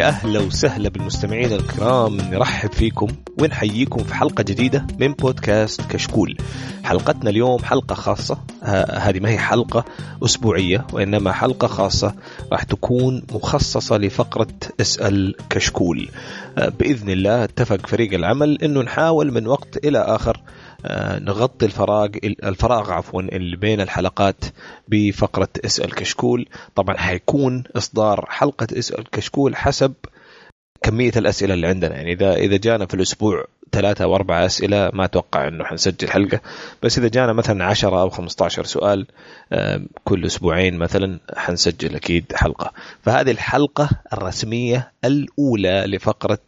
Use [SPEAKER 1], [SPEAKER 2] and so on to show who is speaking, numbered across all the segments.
[SPEAKER 1] يا أهلا وسهلا بالمستمعين الكرام نرحب فيكم ونحييكم في حلقة جديدة من بودكاست كشكول. حلقتنا اليوم حلقة خاصة هذه ما هي حلقة أسبوعية وإنما حلقة خاصة راح تكون مخصصة لفقرة أسأل كشكول. بإذن الله اتفق فريق العمل أنه نحاول من وقت إلى آخر آه، نغطي الفراغ الفراغ عفوا اللي بين الحلقات بفقرة إسأل كشكول. طبعا حيكون إصدار حلقة إسأل كشكول حسب كمية الأسئلة اللي عندنا. يعني إذا إذا جانا في الأسبوع ثلاثة أو أربعة أسئلة ما أتوقع أنه حنسجل حلقة. بس إذا جانا مثلا 10 أو 15 سؤال كل أسبوعين مثلا حنسجل أكيد حلقة. فهذه الحلقة الرسمية الأولى لفقرة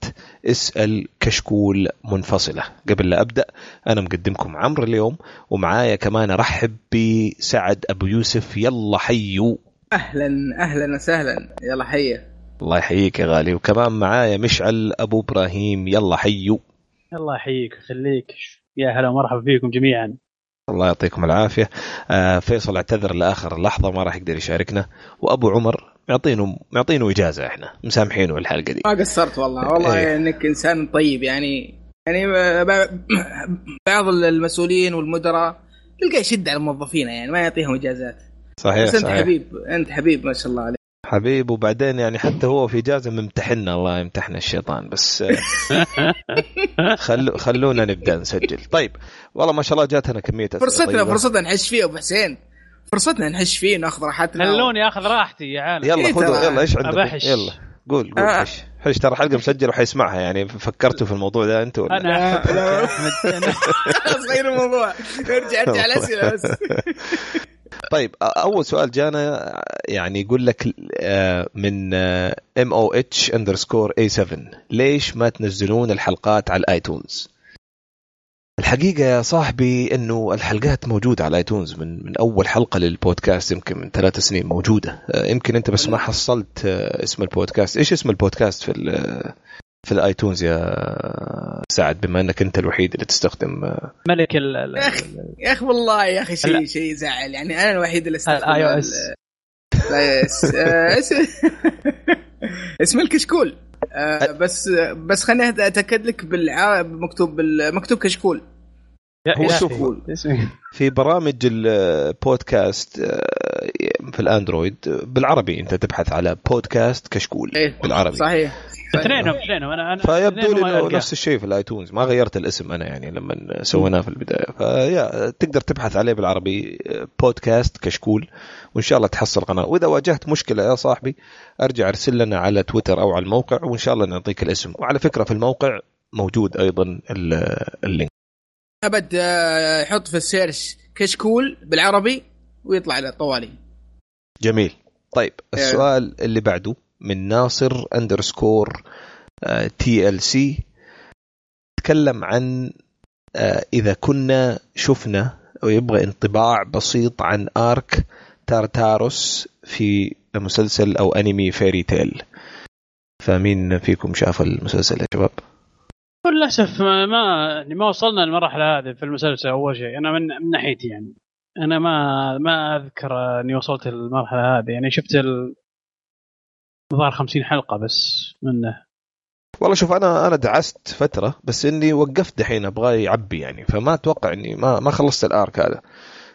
[SPEAKER 1] اسأل كشكول منفصلة. قبل لا أبدأ أنا مقدمكم عمرو اليوم ومعايا كمان أرحب بسعد أبو يوسف. يلا حيو.
[SPEAKER 2] أهلا أهلا وسهلا. يلا حيه
[SPEAKER 1] الله يحييك يا غالي. وكمان معايا مشعل أبو إبراهيم. يلا حيو.
[SPEAKER 3] الله يحييك ويخليك يا هلا ومرحبا فيكم جميعا.
[SPEAKER 1] الله يعطيكم العافية. آه فيصل اعتذر لآخر لحظة ما راح يقدر يشاركنا. وأبو عمر معطينه معطينه إجازة إحنا. مسامحينه الحلقة دي.
[SPEAKER 2] ما قصرت والله. والله إيه. إنك إنسان طيب يعني. يعني بعض المسؤولين والمدراء تلقى يشد على الموظفين يعني ما يعطيهم إجازات.
[SPEAKER 1] صحيح
[SPEAKER 2] بس أنت
[SPEAKER 1] صحيح.
[SPEAKER 2] حبيب أنت حبيب ما شاء الله عليك.
[SPEAKER 1] حبيب وبعدين يعني حتى هو في اجازه ممتحنا الله يمتحنا الشيطان بس خلو خلونا نبدأ نسجل. طيب والله ما شاء الله جاتنا كمية
[SPEAKER 2] فرصتنا طيبة. فرصتنا نحش فيه أبو حسين. فرصتنا نحش فيه ناخذ راحتنا.
[SPEAKER 3] خلوني آخذ راحتي يا عالم.
[SPEAKER 1] يلا إيه خذوا يلا إيش عندك؟ يلا قول قول آه. حش. حش ترى حلقة مسجل وحيسمعها يعني فكرتوا في الموضوع ده أنتوا
[SPEAKER 3] ولا؟ أنا
[SPEAKER 2] صغير الموضوع. ارجع أرجع الأسئلة بس.
[SPEAKER 1] طيب أول سؤال جانا يعني يقول لك من M O H underscore A 7 ليش ما تنزلون الحلقات على ال iTunes؟ الحقيقة يا صاحبي إنه الحلقات موجودة على ال iTunes من من أول حلقة للبودكاست يمكن من ثلاث سنين موجودة يمكن أنت بس ما حصلت اسم البودكاست، إيش اسم البودكاست في في ال iTunes يا سعد بما انك انت الوحيد اللي تستخدم
[SPEAKER 3] ملك ال
[SPEAKER 2] يا أخي يا أخي والله يا أخي شيء شيء يزعل يعني أنا الوحيد اللي استخدم
[SPEAKER 3] ال iOS
[SPEAKER 2] اسم الكشكول. بس بس خليني أتأكد لك بالع... مكتوب مكتوب كشكول.
[SPEAKER 1] هو شوف في برامج البودكاست في الأندرويد بالعربي أنت تبحث على بودكاست كشكول
[SPEAKER 2] إيه
[SPEAKER 1] بالعربي.
[SPEAKER 2] صحيح.
[SPEAKER 3] اثنينهم اثنينهم. أنا أنا
[SPEAKER 1] فيبدو لي إنه نفس الشيء في ال iTunes. ما غيرت الاسم أنا يعني لما سويناه في البداية. فيا تقدر تبحث عليه بالعربي بودكاست كشكول وإن شاء الله تحصل قناة. وإذا واجهت مشكلة يا صاحبي أرجع أرسل لنا على تويتر أو على الموقع وإن شاء الله نعطيك الاسم. وعلى فكرة في الموقع موجود أيضا ال
[SPEAKER 2] link. أبد حط في ال search كشكول بالعربي ويطلع له طوالي.
[SPEAKER 1] جميل. طيب السؤال اللي بعده من ناصر underscore T L C تكلم عن إذا كنا شفنا ويبغى انطباع بسيط عن arc Tartaros في مسلسل أو أنمي Fairy Tail فمين فيكم شاف المسلسل يا شباب؟
[SPEAKER 3] للأسف ما يعني ما وصلنا للمرحله هذه في المسلسل أول شيء. أنا من, من ناحيتي يعني. أنا ما ما أذكر أني وصلت للمرحلة هذه. يعني شفت ال... الظاهر 50 حلقة بس منه.
[SPEAKER 1] والله شوف أنا أنا دعست فترة بس إني وقفت دحين أبغى يعبي يعني. فما أتوقع اني ما ما خلصت الأرك هذا.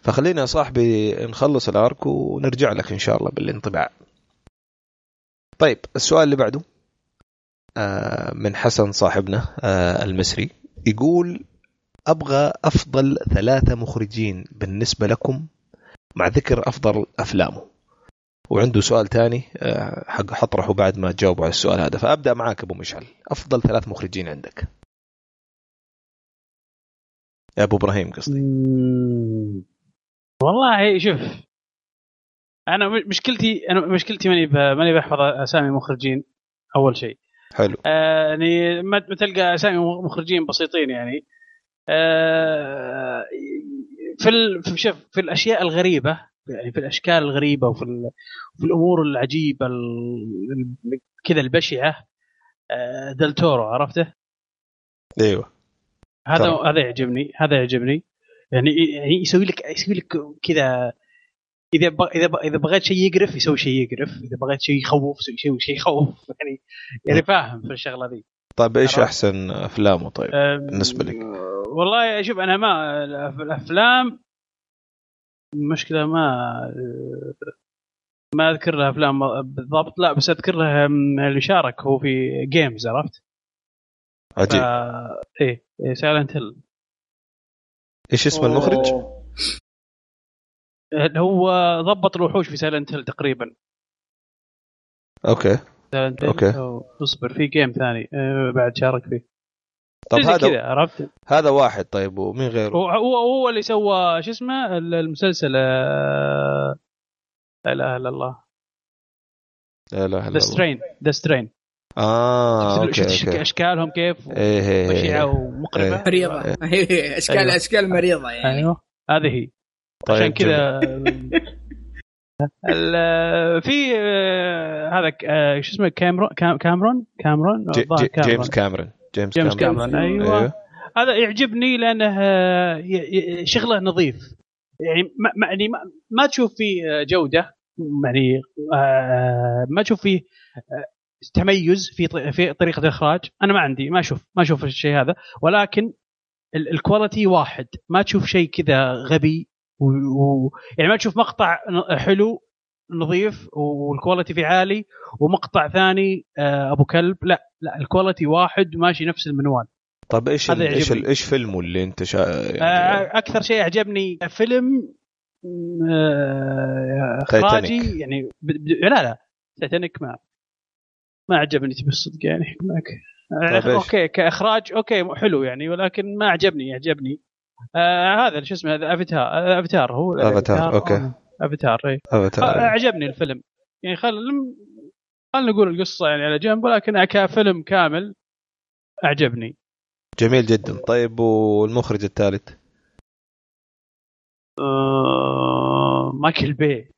[SPEAKER 1] فخلينا يا صاحبي نخلص الأرك ونرجع لك إن شاء الله بالانطباع. طيب السؤال اللي بعده. من حسن صاحبنا آه المصري يقول أبغى أفضل ثلاثة مخرجين بالنسبة لكم مع ذكر أفضل أفلامه. وعنده سؤال ثاني حق حطرحه بعد ما تجاوبوا على السؤال هذا. فأبدأ معك أبو مشعل. أفضل ثلاث مخرجين عندك. يا أبو إبراهيم قصدي.
[SPEAKER 3] والله شوف أنا مشكلتي أنا مشكلتي ماني ماني بحفظ أسامي مخرجين أول شيء.
[SPEAKER 1] حلو.
[SPEAKER 3] آه يعني ما تلقى أسامي مخرجين بسيطين يعني. آه في ال... في, شوف في الأشياء الغريبة يعني في الأشكال الغريبة وفي ال... في الأمور العجيبة ال... كذا البشعة آه دلتورو عرفته؟
[SPEAKER 1] أيوه.
[SPEAKER 3] هذا هذا يعجبني هذا يعجبني. يعني يسوي لك يسوي لك كذا إذا. إذا ب... إذا بغيت شيء يقرف يسوي شيء يقرف إذا بغيت شيء يخوف يسوي شيء يخوف يعني يعني فاهم في الشغلة ذي
[SPEAKER 1] طيب إيش أحسن أفلامه طيب بالنسبة لك؟
[SPEAKER 3] والله شوف أنا ما الأفلام المشكلة ما ما أذكر له أفلام بالضبط لا بس أذكر له اللي شارك هو في games عرفت؟
[SPEAKER 1] عجيب
[SPEAKER 3] إيه إيه Silent Hill
[SPEAKER 1] إيش اسم المخرج؟
[SPEAKER 3] هو ضبط الوحوش في Silent Hill تقريبا.
[SPEAKER 1] أوكي.
[SPEAKER 3] Silent
[SPEAKER 1] أوكي.
[SPEAKER 3] اصبر في game ثاني. آه، بعد شارك فيه.
[SPEAKER 1] طب هذا عرفت؟ هذا واحد طيب ومين غيره؟
[SPEAKER 3] هو هو اللي سوى شو اسمه؟ المسلسل آه، لا إله إلا الله.
[SPEAKER 1] لا إله إلا الله.
[SPEAKER 3] The Strain The Strain
[SPEAKER 1] آه أوكي
[SPEAKER 3] شفت
[SPEAKER 1] أوكي.
[SPEAKER 3] أشكالهم كيف؟
[SPEAKER 1] إيه إيه
[SPEAKER 3] بشعه ومقرفة
[SPEAKER 2] مريضة. اشكال
[SPEAKER 3] أيوة.
[SPEAKER 2] أشكال مريضة يعني.
[SPEAKER 3] أيوه هذه هي.
[SPEAKER 1] طيب
[SPEAKER 3] عشان كذا في آه، هذا آه، شو اسمه كاميرون كام- كاميرون؟ كاميرون؟
[SPEAKER 1] جي
[SPEAKER 3] الظاهر
[SPEAKER 1] جي
[SPEAKER 3] كاميرون.
[SPEAKER 1] جيمس كاميرون. جيمس,
[SPEAKER 3] جيمس
[SPEAKER 1] كاميرون.
[SPEAKER 3] أيوه. هذا يعجبني لأنه آه، شغله نظيف. يعني ما ما- يعني ما, تشوف فيه جودة يعني ما تشوف فيه تميز في في طريقة الإخراج. أنا ما عندي ما أشوف ما أشوف الشيء هذا. ولكن ال- ال quality واحد. ما تشوف شيء كذا غبي. و... و... يعني ما تشوف مقطع حلو نظيف وال quality فيه عالي ومقطع ثاني آه، أبو كلب لا لا ال quality واحد ماشي نفس المنوال
[SPEAKER 1] طيب إيش ال- إيش ال-. إيش فيلمه اللي أنت شا... يعني
[SPEAKER 3] آه، أكثر شيء أعجبني فيلم آه، اخراجي
[SPEAKER 1] تايتانيك.
[SPEAKER 3] يعني ب... ب... لا لا تايتانيك ما ما عجبني تبي الصدق يعني معك
[SPEAKER 1] طيب؟
[SPEAKER 3] okay كإخراج okay حلو يعني ولكن ما عجبني يعجبني آه هذا شو اسمه هذا افاتار افاتار هو
[SPEAKER 1] أفاتار، okay.
[SPEAKER 3] آه، افاتار اي
[SPEAKER 1] افاتار
[SPEAKER 3] أعجبني الفيلم. يعني خل خلينا نقول القصة يعني على جنب ولكن كفيلم كامل أعجبني.
[SPEAKER 1] جميل جدا. طيب والمخرج الثالث؟
[SPEAKER 3] آه مايكل بي.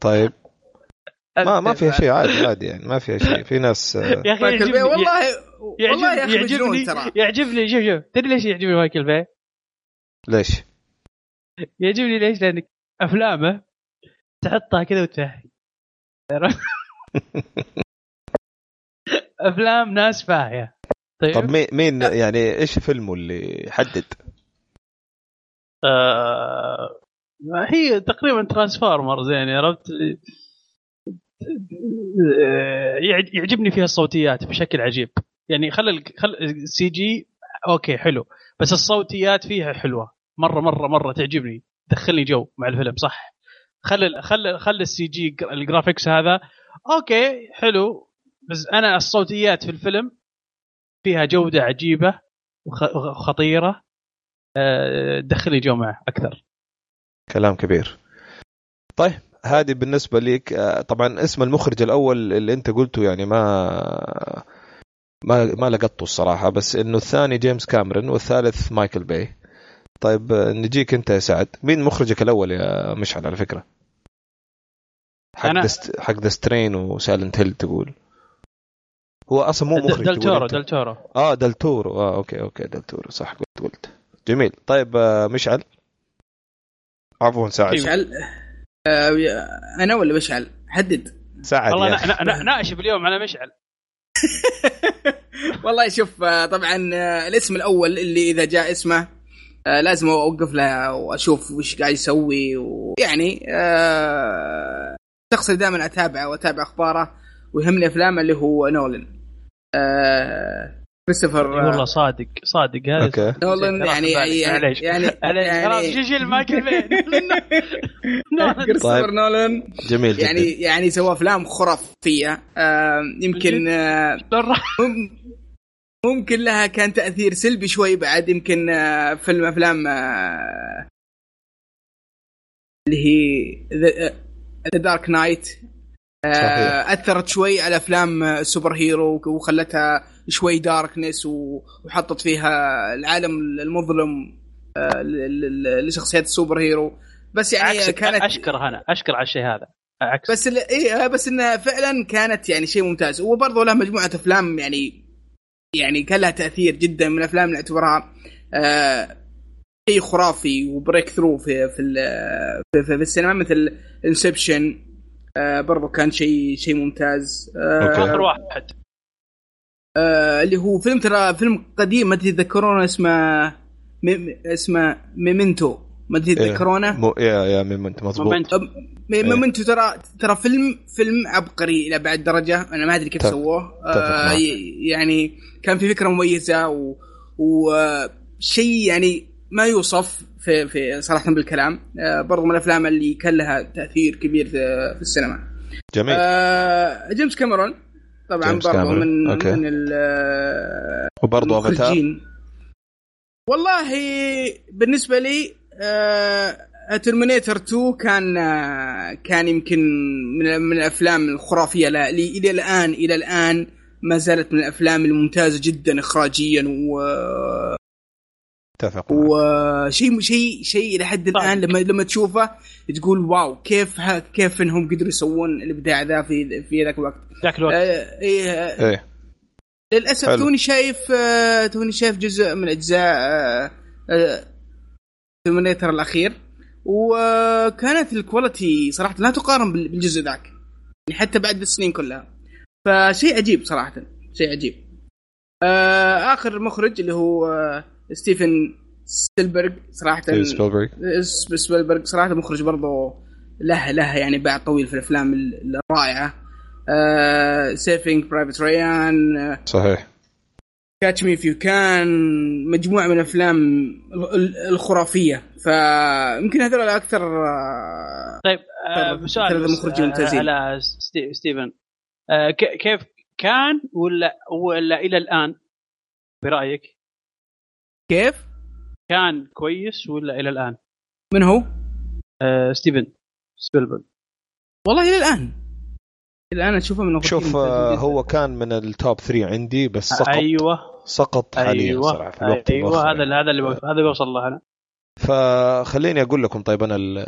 [SPEAKER 1] طيب. ما ما فيها شيء عادي عادي يعني ما فيها شيء. في ناس آه،
[SPEAKER 3] يا أخي
[SPEAKER 2] مايكل
[SPEAKER 3] يعجبني
[SPEAKER 2] بي والله
[SPEAKER 3] يعجبني يعجبني
[SPEAKER 2] ترى
[SPEAKER 3] يعجبني شوف شوف تدري ليش يعجبني مايكل بي؟
[SPEAKER 1] ليش؟
[SPEAKER 3] يعجبني ليش؟ لأن أفلامه تحطها كذا وتفهي عرفت؟ أفلام ناس فاهية طيب
[SPEAKER 1] طب مين مين يعني إيش فيلمه اللي حدد؟
[SPEAKER 3] آه هي تقريبا ترانسفورمرز يعني عرفت آه، يعج- يعجبني فيها الصوتيات بشكل عجيب يعني خل خل ال CG okay حلو. بس الصوتيات فيها حلوة. مرة مرة مرة تعجبني. دخلني جو مع الفيلم صح. خل خل خل ال CG ال graphics هذا. okay حلو. بس أنا الصوتيات في الفيلم فيها جودة عجيبة وخ- وخطيره آه، دخلي جو معه أكثر.
[SPEAKER 1] كلام كبير. طيب هذه بالنسبة لك آه، طبعا اسم المخرج الأول اللي أنت قلته يعني ما ما ما لقطته الصراحة بس إنه الثاني جيمس كاميرون والثالث مايكل باي. طيب آه، نجيك أنت يا سعد. مين مخرجك الأول يا مشعل على فكرة؟ حق
[SPEAKER 3] أنا-
[SPEAKER 1] دست حق The Strain و Silent Hill تقول. هو أصلا مو مخرج
[SPEAKER 3] دل
[SPEAKER 1] تقول
[SPEAKER 3] تورو
[SPEAKER 1] أنت.
[SPEAKER 3] دل تورو.
[SPEAKER 1] آه دلتورو آه okay okay دلتورو صح قلت قلت. جميل. طيب آه، مشعل؟ عفوا سعد.
[SPEAKER 2] مشعل آه، أنا ولا مشعل؟ حدد.
[SPEAKER 1] سعد
[SPEAKER 3] والله ناشف اليوم على مشعل.
[SPEAKER 2] والله شوف آه، طبعا آه، الاسم الأول اللي إذا جاء اسمه آه، لازم أوقف له وأشوف وش قاعد يسوي ويعني الشخص اللي دائما أتابعه وأتابع أخباره ويهمني أفلامه اللي هو نولن. آه، كريستوفر
[SPEAKER 3] والله صادق صادق. هذا
[SPEAKER 1] okay.
[SPEAKER 2] نولن
[SPEAKER 3] خلاص
[SPEAKER 2] يعني
[SPEAKER 3] بالي.
[SPEAKER 2] يعني
[SPEAKER 3] معليش.
[SPEAKER 2] يعني
[SPEAKER 3] معليش. خلاص
[SPEAKER 2] يعني
[SPEAKER 3] شيل شيل مايكل بي
[SPEAKER 2] كريستوفر
[SPEAKER 1] طيب.
[SPEAKER 2] نولن.
[SPEAKER 1] جميل جدا.
[SPEAKER 2] يعني يعني سوى أفلام خرافية. آه، يمكن آه، مم- ممكن لها كان تأثير سلبي شوي بعد. يمكن آه، فيلم أفلام آه، اللي هي The Dark Knight
[SPEAKER 1] صحيح.
[SPEAKER 2] أثرت شوي على أفلام آه، ال superhero وخلتها شوي darkness وحطت فيها العالم المظلم آه، لشخصيات ال superhero. بس يعني
[SPEAKER 3] عكسك
[SPEAKER 2] كانت
[SPEAKER 3] أشكر أنا أشكر على الشيء هذا. عكس.
[SPEAKER 2] بس ال- إيه بس انها فعلا كانت يعني شيء ممتاز. وبرضه له مجموعة أفلام يعني يعني كان لها تأثير جدا من الافلام اللي اعتبرها آه شيء خرافي و breakthrough في في ال- في, في, في السينما مثل Inception آه برضو كان شيء شيء ممتاز. آه.
[SPEAKER 3] آخر واحد.
[SPEAKER 2] آه اللي هو فيلم ترى فيلم قديم ما تتذكرونه اسمه م- اسمه Memento. ما تتذكرونه
[SPEAKER 1] مو يا يا Memento مضبوط.
[SPEAKER 3] Memento
[SPEAKER 2] أم-
[SPEAKER 1] إيه.
[SPEAKER 2] Memento ترى ترى فيلم فيلم عبقري إلى بعد درجة أنا ما أدري كيف سووه. ي- يعني كان في فكرة مميزة و- وشيء يعني ما يوصف في في صراحة بالكلام. آه برضو من الأفلام اللي كان لها تأثير كبير في, في السينما.
[SPEAKER 1] جميل.
[SPEAKER 2] آه جيمس كاميرون. طبعا
[SPEAKER 1] جيمس
[SPEAKER 2] برضو
[SPEAKER 1] كاميرون.
[SPEAKER 2] من
[SPEAKER 1] okay.
[SPEAKER 2] من ال- آه،
[SPEAKER 1] وبرضه افاتار.
[SPEAKER 2] والله بالنسبة لي Terminator 2 كان آه، كان يمكن من من الأفلام الخرافية لا لي إلى الان إلى الآن ما زالت من الأفلام الممتازة جدا اخراجيا و
[SPEAKER 1] اتفق.
[SPEAKER 2] وشيء شيء شيء إلى حد الآن لما لما تشوفه تقول wow كيف ها كيف إنهم قدروا يسوون الإبداع ذا في في ذاك الوقت؟
[SPEAKER 3] ذاك الوقت.
[SPEAKER 2] آه، إيه آه،
[SPEAKER 1] إيه.
[SPEAKER 2] للأسف
[SPEAKER 1] حلو.
[SPEAKER 2] توني شايف آه، توني شايف جزء من أجزاء Terminator الأخير. وكانت ال quality صراحة لا تقارن بال- بالجزء ذاك يعني حتى بعد السنين كلها. فشيء عجيب صراحة شيء عجيب. آه، آخر مخرج اللي هو آه، ستيفن صراحة
[SPEAKER 1] إيه، سبيلبرغ.
[SPEAKER 2] اس- سبيلبرغ صراحة مخرج برضه له له يعني باع طويل في الأفلام ال- الرائعة. Saving Private Ryan
[SPEAKER 1] صحيح.
[SPEAKER 2] Catch Me If You Can مجموعة من الأفلام ال- ال- الخرافية. فيمكن هذول أكثر آه،
[SPEAKER 3] طيب آه
[SPEAKER 2] ترى-
[SPEAKER 3] سؤال آه،
[SPEAKER 2] ممتازين.
[SPEAKER 3] على ستي- ستيفن. آه ك- كيف كان ولا ولا إلى الآن؟ برأيك؟
[SPEAKER 2] كيف؟
[SPEAKER 3] كان كويس ولا إلى الآن
[SPEAKER 2] من هو؟
[SPEAKER 3] آه ستيفن سبيلبرغ
[SPEAKER 2] والله إلى الآن إلى الآن أشوفه من
[SPEAKER 1] شوف آه،. هو كان من ال top 3 عندي بس سقط
[SPEAKER 3] أيوه
[SPEAKER 1] سقط حاليا
[SPEAKER 3] أيوه
[SPEAKER 1] صراحة في الوقت
[SPEAKER 3] أيوه
[SPEAKER 1] المؤخر
[SPEAKER 3] هذا
[SPEAKER 1] يعني.
[SPEAKER 3] هذا اللي هذا اللي بوصل له أنا
[SPEAKER 1] فخليني أقول لكم طيب أنا ال-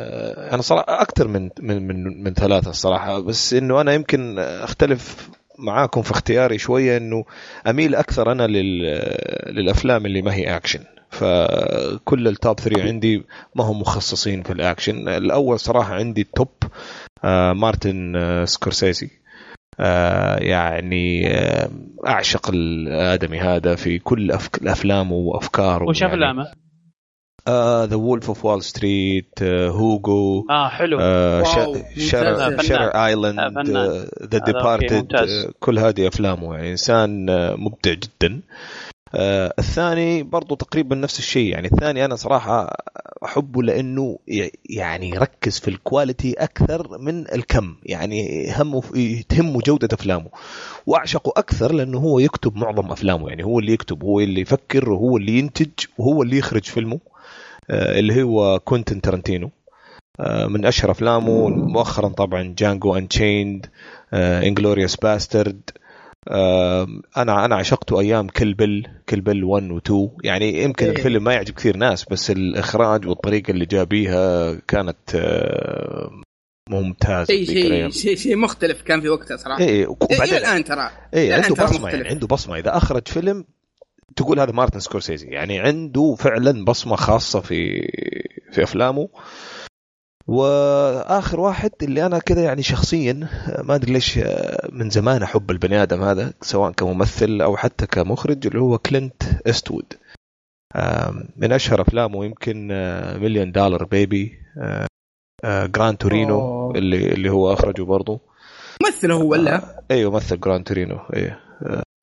[SPEAKER 1] أنا صراحة أكثر من من من, من ثلاثة الصراحة بس إنه أنا يمكن أختلف معاكم في اختياري شوية إنه أميل أكثر أنا لل للأفلام اللي ما هي اكشن فكل ال top 3 عندي ما هم مخصصين في الاكشن الأول صراحة عندي ال top آه مارتن آه سكورسيزي. آه يعني آه أعشق الآدمي هذا في كل أفك... افلامه وأفكاره.
[SPEAKER 3] وش
[SPEAKER 1] يعني
[SPEAKER 3] أفلامه؟
[SPEAKER 1] The Wolf of Wall Street Hugo
[SPEAKER 3] آه حلو
[SPEAKER 2] ممتاز.
[SPEAKER 1] Shutter
[SPEAKER 3] فنان.
[SPEAKER 1] Island
[SPEAKER 3] آه،.
[SPEAKER 1] The
[SPEAKER 3] Departed.
[SPEAKER 1] كل هذه أفلامه يعني إنسان آه، مبدع جدا آه، الثاني برضو تقريبا نفس الشيء يعني الثاني أنا صراحة أحبه لأنه يعني يركز في ال quality أكثر من الكم يعني همه تهمه جودة أفلامه وأعشقه أكثر لأنه هو يكتب معظم أفلامه يعني هو اللي يكتب هو اللي يفكر وهو اللي ينتج وهو اللي يخرج فيلمه آه، اللي هو كوينتن تارنتينو آه، من اشهر افلامه مؤخرا طبعا Django Unchained Inglourious Basterds أنا أنا عشقته أيام Kill Bill Kill Bill 1 و 2 يعني يمكن
[SPEAKER 2] إيه.
[SPEAKER 1] الفيلم ما يعجب كثير ناس بس الإخراج والطريقة اللي جاء بيها كانت آه، ممتازة
[SPEAKER 2] شيء. شيء شيء شيء مختلف كان في وقتها صراحة
[SPEAKER 1] إيه
[SPEAKER 2] إلى
[SPEAKER 1] وبعدين
[SPEAKER 2] الآن ترى
[SPEAKER 1] إيه
[SPEAKER 2] الآن
[SPEAKER 1] عنده
[SPEAKER 2] بصمة.
[SPEAKER 1] يعني عنده بصمة إذا أخرج فيلم تقول هذا مارتن سكورسيزي. يعني عنده فعلا بصمة خاصة في في أفلامه. وآخر واحد اللي أنا كذا يعني شخصيا ما أدري ليش من زمان أحب البني آدم هذا سواء كممثل أو حتى كمخرج اللي هو كلينت ايستوود من أشهر أفلامه يمكن Million Dollar Baby Gran Torino
[SPEAKER 2] أوه.
[SPEAKER 1] اللي اللي هو أخرجه برضه
[SPEAKER 2] ممثل هو ولا؟
[SPEAKER 1] أيوه مثل Gran Torino إيه.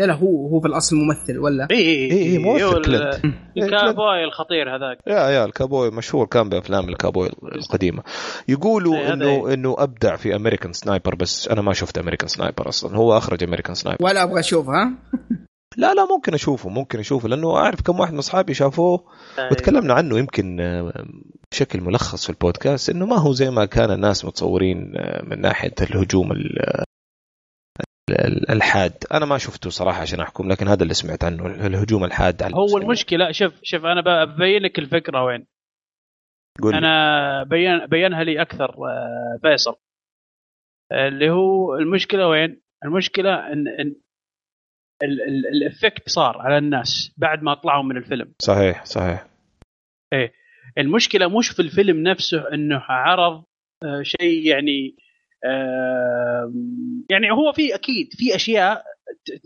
[SPEAKER 2] لا لا هو هو في الأصل ممثل ولا؟
[SPEAKER 3] اي اي
[SPEAKER 1] إيه، إيه، ممثل
[SPEAKER 3] ال-
[SPEAKER 1] كلينت.
[SPEAKER 3] الكابوي الخطير هذاك.
[SPEAKER 1] يا يا الكابوي مشهور كان بأفلام الكابوي القديمة. يقولوا
[SPEAKER 3] إيه،
[SPEAKER 1] إنه
[SPEAKER 3] إيه.
[SPEAKER 1] إنه أبدع في American Sniper بس أنا ما شفت American Sniper أصلا. هو أخرج American Sniper
[SPEAKER 2] ولا أبغى اشوفها
[SPEAKER 1] لا لا ممكن أشوفه ممكن أشوفه لأنه أعرف كم واحد من أصحابي شافوه وتكلمنا عنه يمكن آه، بشكل ملخص في البودكاست إنه ما هو زي ما كان الناس متصورين آه، من ناحية الهجوم ال- ال- الحاد أنا ما شفته صراحة عشان أحكم لكن هذا اللي سمعت عنه الهجوم الحاد على
[SPEAKER 3] هو
[SPEAKER 1] المسلمين.
[SPEAKER 3] المشكلة شوف شوف أنا ببين لك الفكرة وين
[SPEAKER 1] قول لي.
[SPEAKER 3] أنا بين بينها لي أكثر آه، فيصل اللي هو المشكلة وين؟ المشكلة إن ال- الإفكت صار على الناس بعد ما طلعوا من الفيلم
[SPEAKER 1] صحيح صحيح
[SPEAKER 3] المشكلة مش في الفيلم نفسه إنه عرض آه، شيء يعني يعني هو في أكيد في أشياء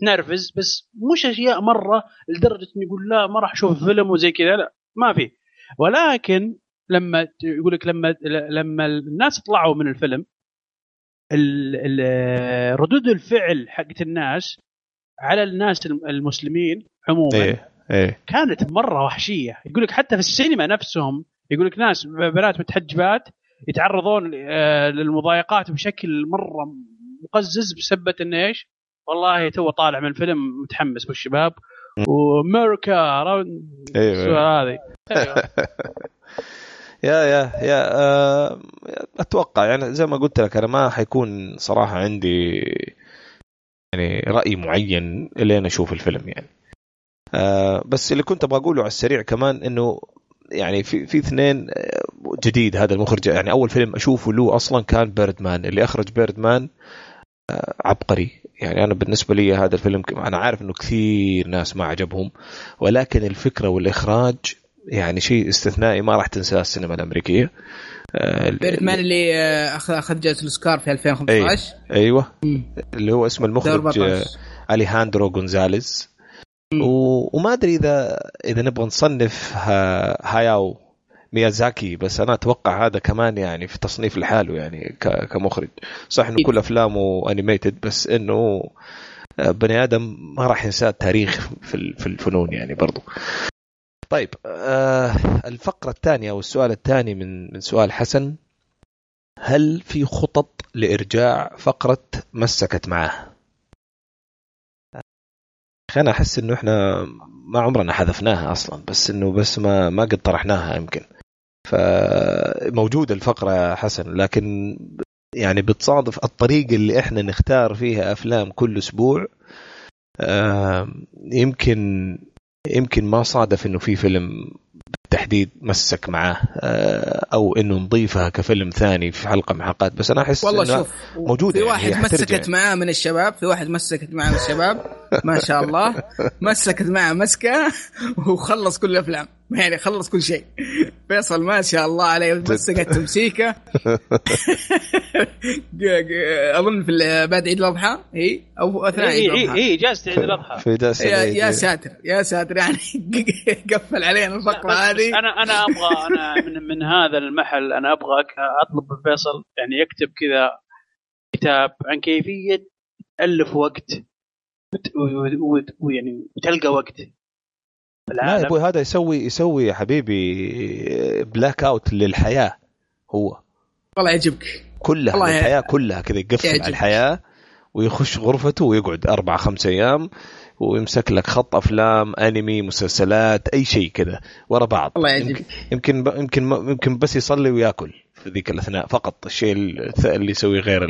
[SPEAKER 3] تنرفز بس مش أشياء مرة لدرجة إنه يقول لا ما راح أشوف فيلم وزي كذا لا ما في ولكن لما يقول لك لما لما الناس طلعوا من الفيلم ردود الفعل حقت الناس على الناس المسلمين عموما إيه. إيه. كانت مرة وحشية يقول لك حتى في السينما نفسهم يقول لك ناس بنات متحجبات يتعرضون آه، للمضايقات بشكل مرة مقزز بسبة إنه إيش؟ والله تو طالع من الفيلم متحمس بالشباب. وأمريكا
[SPEAKER 1] أيوه. هذه. أيوة. يا يا يا آه، أتوقع يعني زي ما قلت لك أنا ما حيكون صراحة عندي يعني رأي معين لين أشوف الفيلم يعني. آه بس اللي كنت أبغى أقوله على السريع كمان إنه يعني في في اثنين آه، جديد هذا المخرج. يعني أول فيلم أشوفه له أصلا كان بيردمان اللي أخرج بيردمان آه عبقري. يعني أنا بالنسبة لي هذا الفيلم أنا عارف إنه كثير ناس ما عجبهم ولكن الفكرة والإخراج يعني شيء استثنائي ما راح تنساه السينما
[SPEAKER 2] الأمريكية. Birdman اللي آه، اخذ أخذ جائزة الأوسكار في 2015
[SPEAKER 1] أيوه. اللي هو اسم المخرج أليهاندرو جونزاليز وما أدري اذا إذا نبغى نصنف هاياو ميازاكي بس أنا أتوقع هذا كمان يعني في تصنيف لحاله يعني كمخرج. صح إنه كل أفلامه animated بس إنه آه، بني آدم ما راح ينسى التاريخ في الفنون يعني برضو. طيب آه الفقرة الثانية أو السؤال الثاني من من سؤال حسن. هل في خطط لإرجاع فقرة مسكت معاه أنا أحس إنه إحنا ما عمرنا حذفناها أصلا بس إنه بس ما ما قد طرحناها يمكن. فموجوده الفقرة يا حسن لكن يعني بتصادف الطريقة اللي إحنا نختار فيها أفلام كل أسبوع يمكن يمكن ما صادف إنه في فيلم بالتحديد مسك معاه أو إنه نضيفها كفيلم ثاني في حلقة من الحلقات بس أنا أحس
[SPEAKER 2] والله شوف موجودة في واحد يعني مسكت معاه من الشباب في واحد مسكت معاه من الشباب ما شاء الله مسكت معاه مسكة وخلص كل الأفلام. يعني خلص كل شيء. فيصل ما شاء الله عليه مسكت تمسيكه أظن في بعد عيد الأضحى. اي أو أثناء عيد
[SPEAKER 3] الأضحى. اي اجازه عيد الأضحى. في
[SPEAKER 2] يا, يا ساتر يا ساتر يعني قفل علينا الفقرة هذه.
[SPEAKER 3] أنا أنا أبغى أنا من, من هذا المحل أنا أبغى أطلب من فيصل يعني يكتب كذا كتاب عن كيفية تألف وقت ويعني وتلقى وقت.
[SPEAKER 1] لا يا أبوي هذا يسوي يسوي يا حبيبي blackout للحياة هو.
[SPEAKER 2] والله يعجبك.
[SPEAKER 1] كلها والله الحياة كلها كذا يقفل على الحياة ويخش غرفته ويقعد أربع خمس أيام ويمسك لك خط أفلام أنمي مسلسلات أي شيء كذا ورا بعض.
[SPEAKER 2] الله يعجبك.
[SPEAKER 1] يمكن يمكن يمكن بس يصلي ويأكل في ذيك الأثناء فقط. الشيء اللي يسويه غير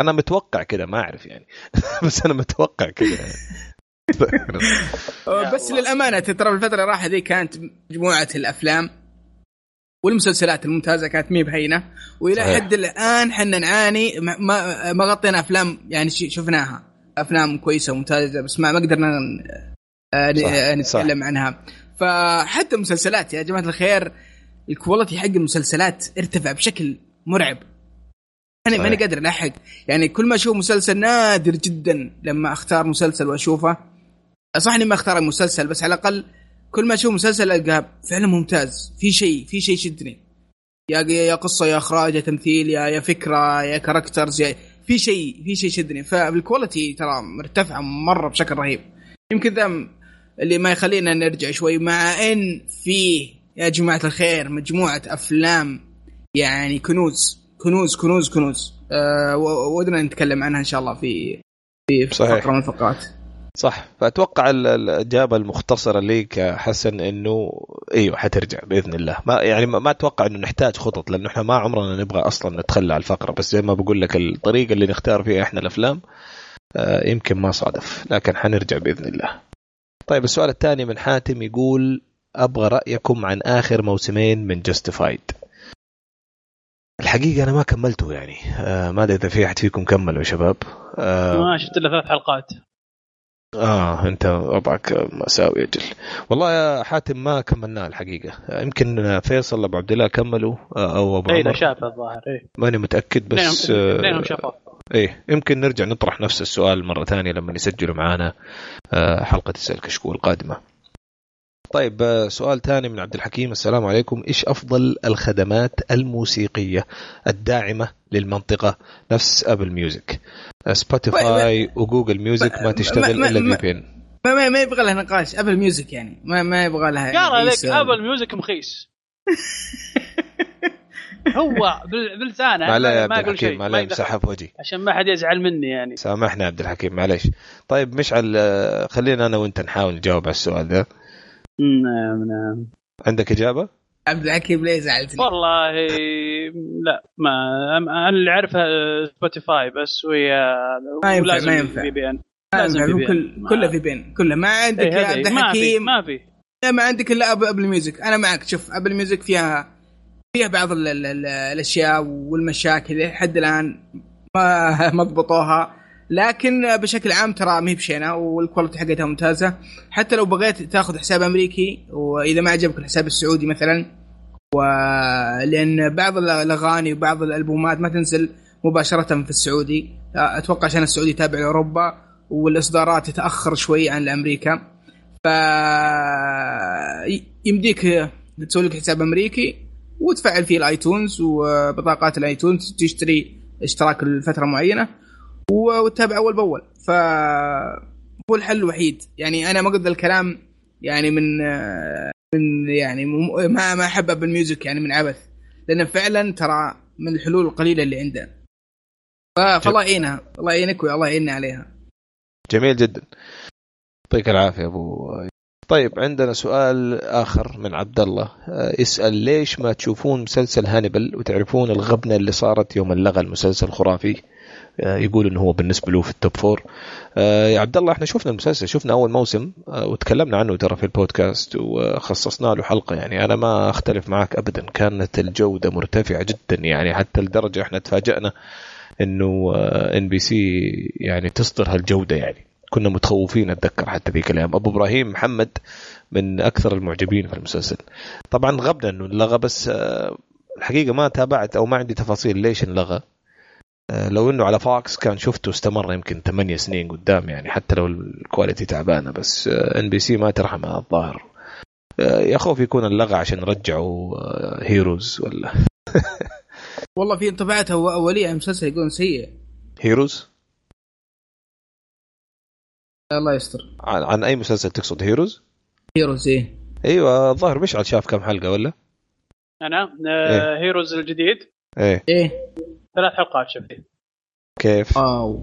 [SPEAKER 1] أنا متوقع كذا ما أعرف يعني. بس أنا متوقع كذا.
[SPEAKER 2] بس للأمانة ترى الفترة راح ذي كانت مجموعة الأفلام والمسلسلات الممتازة كانت مي بهينة وإلى حد الآن حنا نعاني ما ما غطينا أفلام يعني شفناها أفلام كويسة وممتازة بس ما ما قدرنا آه، آه، نتكلم صح. عنها. فحتى المسلسلات يا جماعة الخير الكواليتي حق المسلسلات ارتفع بشكل مرعب. أنا ماني قادر الحق يعني كل ما أشوف مسلسل نادر جدا لما أختار مسلسل وأشوفه صح إني ما أختار المسلسل بس على الأقل كل ما أشوف مسلسل ألقاه فعلا ممتاز في شيء في شيء شدني يا يا قصة يا إخراج يا تمثيل يا يا فكرة يا characters يا في شيء في شيء شدني فال quality ترى مرتفعه مرة بشكل رهيب. يمكن ذا اللي ما يخلينا نرجع شوي مع إن فيه يا جماعة الخير مجموعة أفلام يعني كنوز كنوز كنوز كنوز. أه ودنا نتكلم عنها إن شاء الله في في فقرة من الفقرات.
[SPEAKER 1] صح. فأتوقع الإجابة المختصرة ليك حسن إنه إيوه حترجع بإذن الله. ما يعني ما أتوقع إنه نحتاج خطط لأنه إحنا ما عمرنا نبغى أصلا نتخلى عن الفقرة. بس زي ما بقول لك الطريقة اللي نختار فيها إحنا الأفلام آه يمكن ما صادف. لكن حنرجع بإذن الله. طيب السؤال الثاني من حاتم يقول أبغى رأيكم عن آخر موسمين من جاستيفايد. الحقيقة أنا ما كملته يعني. آه ما أدري إذا في أحد فيكم كمله يا شباب.
[SPEAKER 3] آه ما شفت إلا ثلاث حلقات.
[SPEAKER 1] آه أنت وضعك مأساوي أجل والله يا حاتم ما كملناه الحقيقة. يمكن فيصل أبو عبد الله كملوا آه، أو أبو
[SPEAKER 3] اي شاف الظاهر اي
[SPEAKER 1] ماني متأكد بس
[SPEAKER 3] اثنينهم
[SPEAKER 1] آه،
[SPEAKER 3] شافوه.
[SPEAKER 1] إيه يمكن نرجع نطرح نفس السؤال مرة ثانية لما يسجلوا معانا آه، حلقة اسال كشكول القادمة. طيب آه، سؤال ثاني من عبد الحكيم. السلام عليكم. إيش أفضل الخدمات الموسيقية الداعمة للمنطقة؟ نفس Apple Music Spotify و Google Music ما تشتغل
[SPEAKER 2] إلا
[SPEAKER 1] VPN
[SPEAKER 2] ما, ما, ما يبغى لها نقاش. Apple Music يعني. ما ما يبغى لها
[SPEAKER 3] قال لك
[SPEAKER 2] سؤال.
[SPEAKER 3] Apple Music مخيس. هو بلسانه
[SPEAKER 1] ما عليه يا
[SPEAKER 3] ما
[SPEAKER 1] عبد
[SPEAKER 3] يقول شيء
[SPEAKER 1] الحكيم ما
[SPEAKER 3] ما
[SPEAKER 1] عليه
[SPEAKER 3] يدخل.
[SPEAKER 1] مسحها في وجهي.
[SPEAKER 3] عشان ما حد يزعل مني يعني.
[SPEAKER 1] سامحنا يا عبد الحكيم معليش. طيب مشعل آه، خلينا أنا وأنت نحاول نجاوب على السؤال ده.
[SPEAKER 3] نعم نعم
[SPEAKER 1] عندك إجابة؟
[SPEAKER 2] عبد الحكيم ليه زعلتني؟
[SPEAKER 3] والله لا ما أنا اللي أعرفها Spotify بس وهي
[SPEAKER 2] ما ينفع- ما ينفع. VPN
[SPEAKER 3] لازم
[SPEAKER 2] ينفع،
[SPEAKER 3] في
[SPEAKER 2] كل
[SPEAKER 3] VPN.
[SPEAKER 2] كله VPN كله ما عندك
[SPEAKER 3] إيه،
[SPEAKER 2] يا
[SPEAKER 3] هذه-
[SPEAKER 2] عبد
[SPEAKER 3] ما في
[SPEAKER 2] الحكيم
[SPEAKER 3] ما في
[SPEAKER 2] لا ما عندك إلا Apple Music أنا معك شوف Apple Music فيها فيها بعض ال ال ال الأشياء والمشاكل لحد الآن ما ما ضبطوها لكن بشكل عام ترى ما هي بشينة وال quality حقتها ممتازة. حتى لو بغيت تاخذ حساب أمريكي وإذا ما عجبك الحساب السعودي مثلا ولان بعض الأغاني وبعض الألبومات ما تنزل مباشرة في السعودي. أتوقع عشان السعودي تابع لأوروبا والإصدارات تتأخر شوي عن أمريكا ف يمديك تسوي لك حساب أمريكي وتفعل فيه الآيتونز وبطاقات الآيتونز تشتري اشتراك لفترة معينة. وتتابع أول بأول. ف هو الحل الوحيد. يعني أنا ما قلت الكلام يعني من من يعني ما ما أحب Apple Music يعني من عبث. لأن فعلا ترى من الحلول القليلة اللي عندنا فالله يعينها. الله يعينك والله يعيننا عليها.
[SPEAKER 1] جميل جدا. يعطيك العافية أبو طيب عندنا سؤال آخر من عبد الله. آه، يسأل ليش ما تشوفون مسلسل هانيبال وتعرفون الغبنة اللي صارت يوم انلغى المسلسل الخرافي؟ يقول إنه هو بالنسبة له في ال top four. آه، يا عبد الله إحنا شفنا المسلسل شفنا أول موسم آه، وتكلمنا عنه ترى في البودكاست وخصصنا له حلقة. يعني أنا ما أختلف معك ابدا كانت الجودة مرتفعة جدا. يعني حتى لدرجة إحنا تفاجأنا إنه NBC يعني تصدر هالجودة. يعني كنا متخوفين أتذكر حتى ذيك الأيام. أبو إبراهيم محمد من أكثر المعجبين في المسلسل. طبعا غبنا إنه انلغى بس آه، الحقيقة ما تابعت أو ما عندي تفاصيل ليش انلغى. آه، لو إنه على Fox كان شفته استمر يمكن ثمانية سنين قدام يعني حتى لو ال quality تعبانة بس NBC ما ترحم الظاهر. آه، يا خوف يكون انلغى عشان رجعوا آه، Heroes ولا؟
[SPEAKER 2] والله في انطباعات اوليه عن المسلسل يقولون سيء.
[SPEAKER 1] Heroes
[SPEAKER 2] الله يستر.
[SPEAKER 1] عن, عن أي مسلسل تقصد Heroes
[SPEAKER 2] Heroes إيه.
[SPEAKER 1] أيوه الظاهر مشعل شاف كم حلقة ولا؟
[SPEAKER 3] أنا آه Heroes الجديد.
[SPEAKER 1] إيه.
[SPEAKER 2] إيه.
[SPEAKER 3] ثلاث حلقات شفتي
[SPEAKER 1] كيف؟
[SPEAKER 2] واو.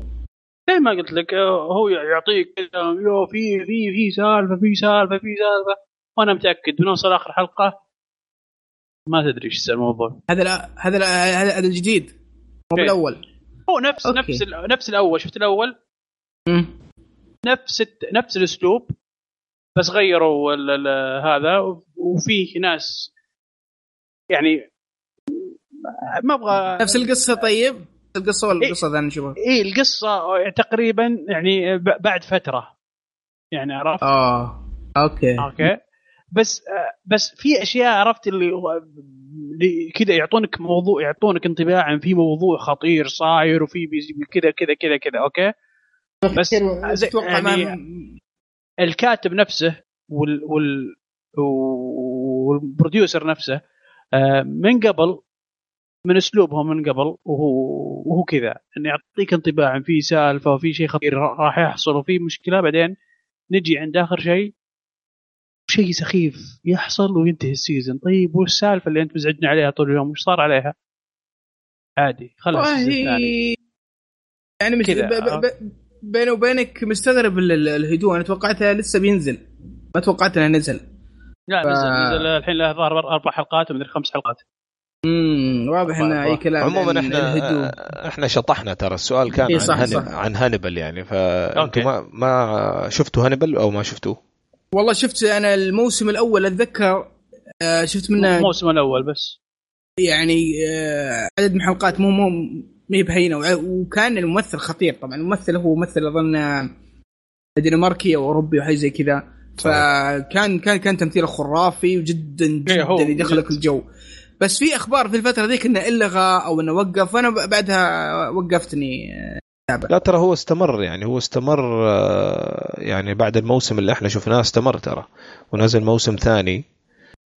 [SPEAKER 3] زي ما قلت لك آه، هو يعطيك كذا يو في في في سالفة في سالفة في سالفة. وأنا متأكد بنوصل آخر حلقة. ما تدري إيش يصير الموضوع.
[SPEAKER 2] هذا لا هذا لا هذا الجديد. مو
[SPEAKER 3] إيه.
[SPEAKER 2] بالاول
[SPEAKER 3] هو نفس
[SPEAKER 2] أوكي.
[SPEAKER 3] نفس ال- نفس الأول. شفت الأول؟
[SPEAKER 2] مم.
[SPEAKER 3] نفس نفس الأسلوب بس غيروا ال- ال- هذا. وفيه ناس يعني ما أبغى
[SPEAKER 2] نفس القصة طيب؟ القصة ولا
[SPEAKER 3] إيه.
[SPEAKER 2] القصة ذا نشوفها
[SPEAKER 3] إيه القصة تقريبا يعني ب- بعد فترة. يعني عرفت؟
[SPEAKER 2] آه أوكي.
[SPEAKER 3] أوكي. بس بس في أشياء عرفت اللي هو- اللي كذا يعطونك موضوع يعطونك انطباع عن في موضوع خطير صاير وفي كذا كذا كذا كذا أوكي؟ بس يعني الكاتب نفسه وال وال وال producer نفسه آه، من قبل من أسلوبهم من قبل وهو وهو كذا. إنه يعطيك انطباع عن في سالفة وفي شيء خطير راح يحصل وفي مشكلة بعدين نجي عند آخر شيء. شيء سخيف يحصل وينتهي ال season طيب وش السالفة اللي انت مزعجنا عليها طول اليوم؟ وش صار عليها؟ عادي خلاص
[SPEAKER 2] يعني
[SPEAKER 3] كذا.
[SPEAKER 2] بيني وبينك مستغرب ال- ال- الهدوء. أنا توقعتها لسه بينزل. ما توقعت انه نزل.
[SPEAKER 3] لا
[SPEAKER 2] ف-
[SPEAKER 3] نزل نزل الحين له ظهر أربع حلقات ومدري خمس حلقات.
[SPEAKER 2] امم واضح انه أي كلام
[SPEAKER 1] عموما
[SPEAKER 2] عن
[SPEAKER 1] إحنا
[SPEAKER 2] الهدوء
[SPEAKER 1] إحنا شطحنا ترى السؤال كان
[SPEAKER 2] إيه
[SPEAKER 1] عن
[SPEAKER 2] صح،
[SPEAKER 1] هانيبال
[SPEAKER 2] صح.
[SPEAKER 1] عن هانيبال يعني. فانتم ما ما شفتوا هانيبال أو ما شفتوه؟
[SPEAKER 2] والله شفت أنا الموسم الأول أتذكر آه، شفت منه
[SPEAKER 3] الموسم الأول بس
[SPEAKER 2] يعني آه، عدد من الحلقات مو مو ما هي بهينة وكان الممثل خطير طبعا الممثل هو ممثل أظن آه، دنماركي أو أوروبي وحاجه زي كذا. فكان كان كان تمثيله خرافي وجدا
[SPEAKER 3] إيه،
[SPEAKER 2] جدا يدخلك. الجو بس في أخبار في الفترة ذيك انه الغى أو إنه وقف وأنا بعدها وقفتني.
[SPEAKER 1] لا ترى هو استمر يعني هو استمر آه، يعني بعد الموسم اللي إحنا شفناه استمر ترى ونزل موسم ثاني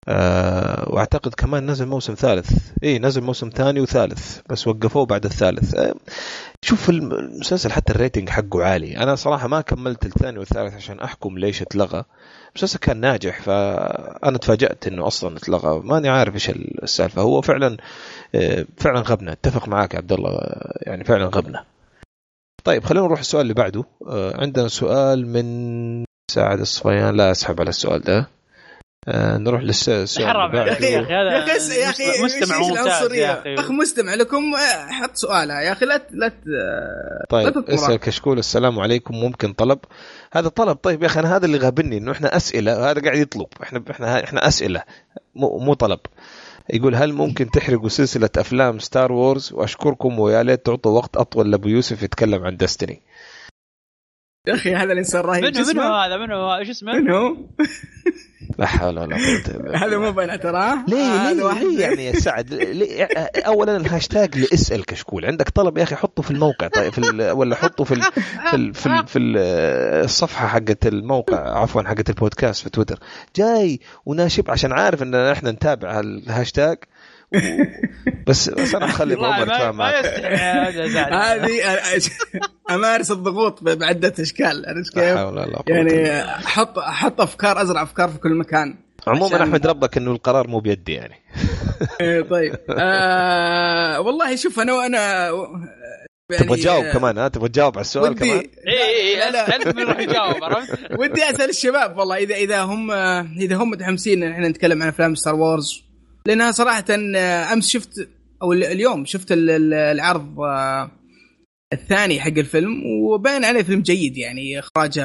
[SPEAKER 1] آه، وأعتقد كمان نزل موسم ثالث. اي نزل موسم ثاني وثالث بس وقفوه بعد الثالث. آه، شوف الم- المسلسل حتى الريتنج حقه عالي. أنا صراحة ما كملت الثاني والثالث عشان أحكم ليش اتلغى. المسلسل كان ناجح فأنا تفاجأت إنه أصلا اتلغى. ماني عارف إيش السالفة. هو فعلا آه، فعلا غبنا أتفق معاك يا عبد الله. آه، يعني فعلا غبنا طيب خلينا نروح السؤال اللي بعده. آه، عندنا سؤال من سعد الصفيان. لا أسحب على السؤال ده. نروح للسؤال
[SPEAKER 3] حرام يا أخي هذا
[SPEAKER 2] يا أخي يا أخي
[SPEAKER 3] مستمع ممتاز؟ يا أخي
[SPEAKER 2] أخ مستمع لكم آه، حط سؤالها يا أخي لا ت- لا
[SPEAKER 1] طيب. اسأل كشكول السلام عليكم ممكن طلب هذا طلب طيب يا أخي أنا هذا اللي غابني إنه إحنا أسئلة هذا قاعد يطلب إحنا إحنا إحنا أسئلة مو, مو طلب يقول هل ممكن تحرقوا سلسلة أفلام Star Wars وأشكركم ويا ليت تعطوا وقت أطول لأبو يوسف يتكلم عن Destiny
[SPEAKER 2] يا أخي هذا الإنسان رهيب
[SPEAKER 3] منو؟ منو هذا منو إيش اسمه؟
[SPEAKER 2] من هو؟
[SPEAKER 1] لا حول ولا قوة إلا بالله.
[SPEAKER 2] هذا مو بين تراه
[SPEAKER 1] ليه ليه, يعني يا سعد؟ ليه اولا الهاشتاج لإسأل كشكول. عندك طلب يا أخي حطه في الموقع. طيب في ولا حطه في ال في ال في, ال في ال الصفحة حقت الموقع عفوا حقت البودكاست في تويتر. جاي وناشب عشان عارف ان إحنا نتابع الهاشتاج بس بس أنا بخلي
[SPEAKER 3] والله
[SPEAKER 1] عمر
[SPEAKER 3] ما.
[SPEAKER 2] هذه أمارس الضغوط بعدة أشكال عرفت
[SPEAKER 1] لا
[SPEAKER 2] كيف؟
[SPEAKER 1] حول ولا قوة إلا بالله.
[SPEAKER 2] يعني أحط أحط أفكار أزرع أفكار في كل مكان
[SPEAKER 1] عموما أحمد ربك إنه القرار مو بيدي يعني
[SPEAKER 2] إيه، طيب آه والله شوف أنا وأنا يعني
[SPEAKER 1] تبغى تجاوب كمان ها تبغى تجاوب على السؤال كمان
[SPEAKER 3] اي اي. انت من راح يجاوب عرفت؟
[SPEAKER 2] ودي أسأل الشباب والله اذا إذا هم إذا هم متحمسين إن إحنا نتكلم عن أفلام Star Wars لانها صراحة آه، أمس شفت أو ال- اليوم شفت ال- ال- العرض آه، الثاني حق الفيلم وباين عليه فيلم جيد يعني إخراجه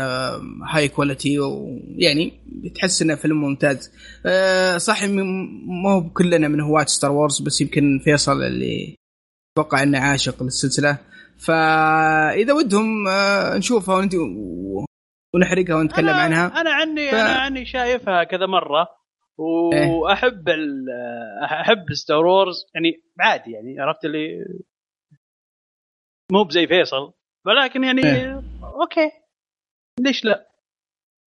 [SPEAKER 2] high quality ويعني تحس إنه فيلم ممتاز. آه، صح ما هو كلنا من هواة Star Wars بس يمكن فيصل اللي أتوقع إنه عاشق للسلسلة. فإذا ودهم نشوفها ونحرقها ونتكلم
[SPEAKER 3] أنا-
[SPEAKER 2] عنها.
[SPEAKER 3] أنا عني
[SPEAKER 2] ف-
[SPEAKER 3] أنا عني شايفها كذا
[SPEAKER 2] مرة.
[SPEAKER 3] وأحب ال... أحب Star Wars يعني عادي يعني عرفت اللي مو بزي فيصل. ولكن يعني
[SPEAKER 2] إيه.
[SPEAKER 3] أوكي. ليش لا؟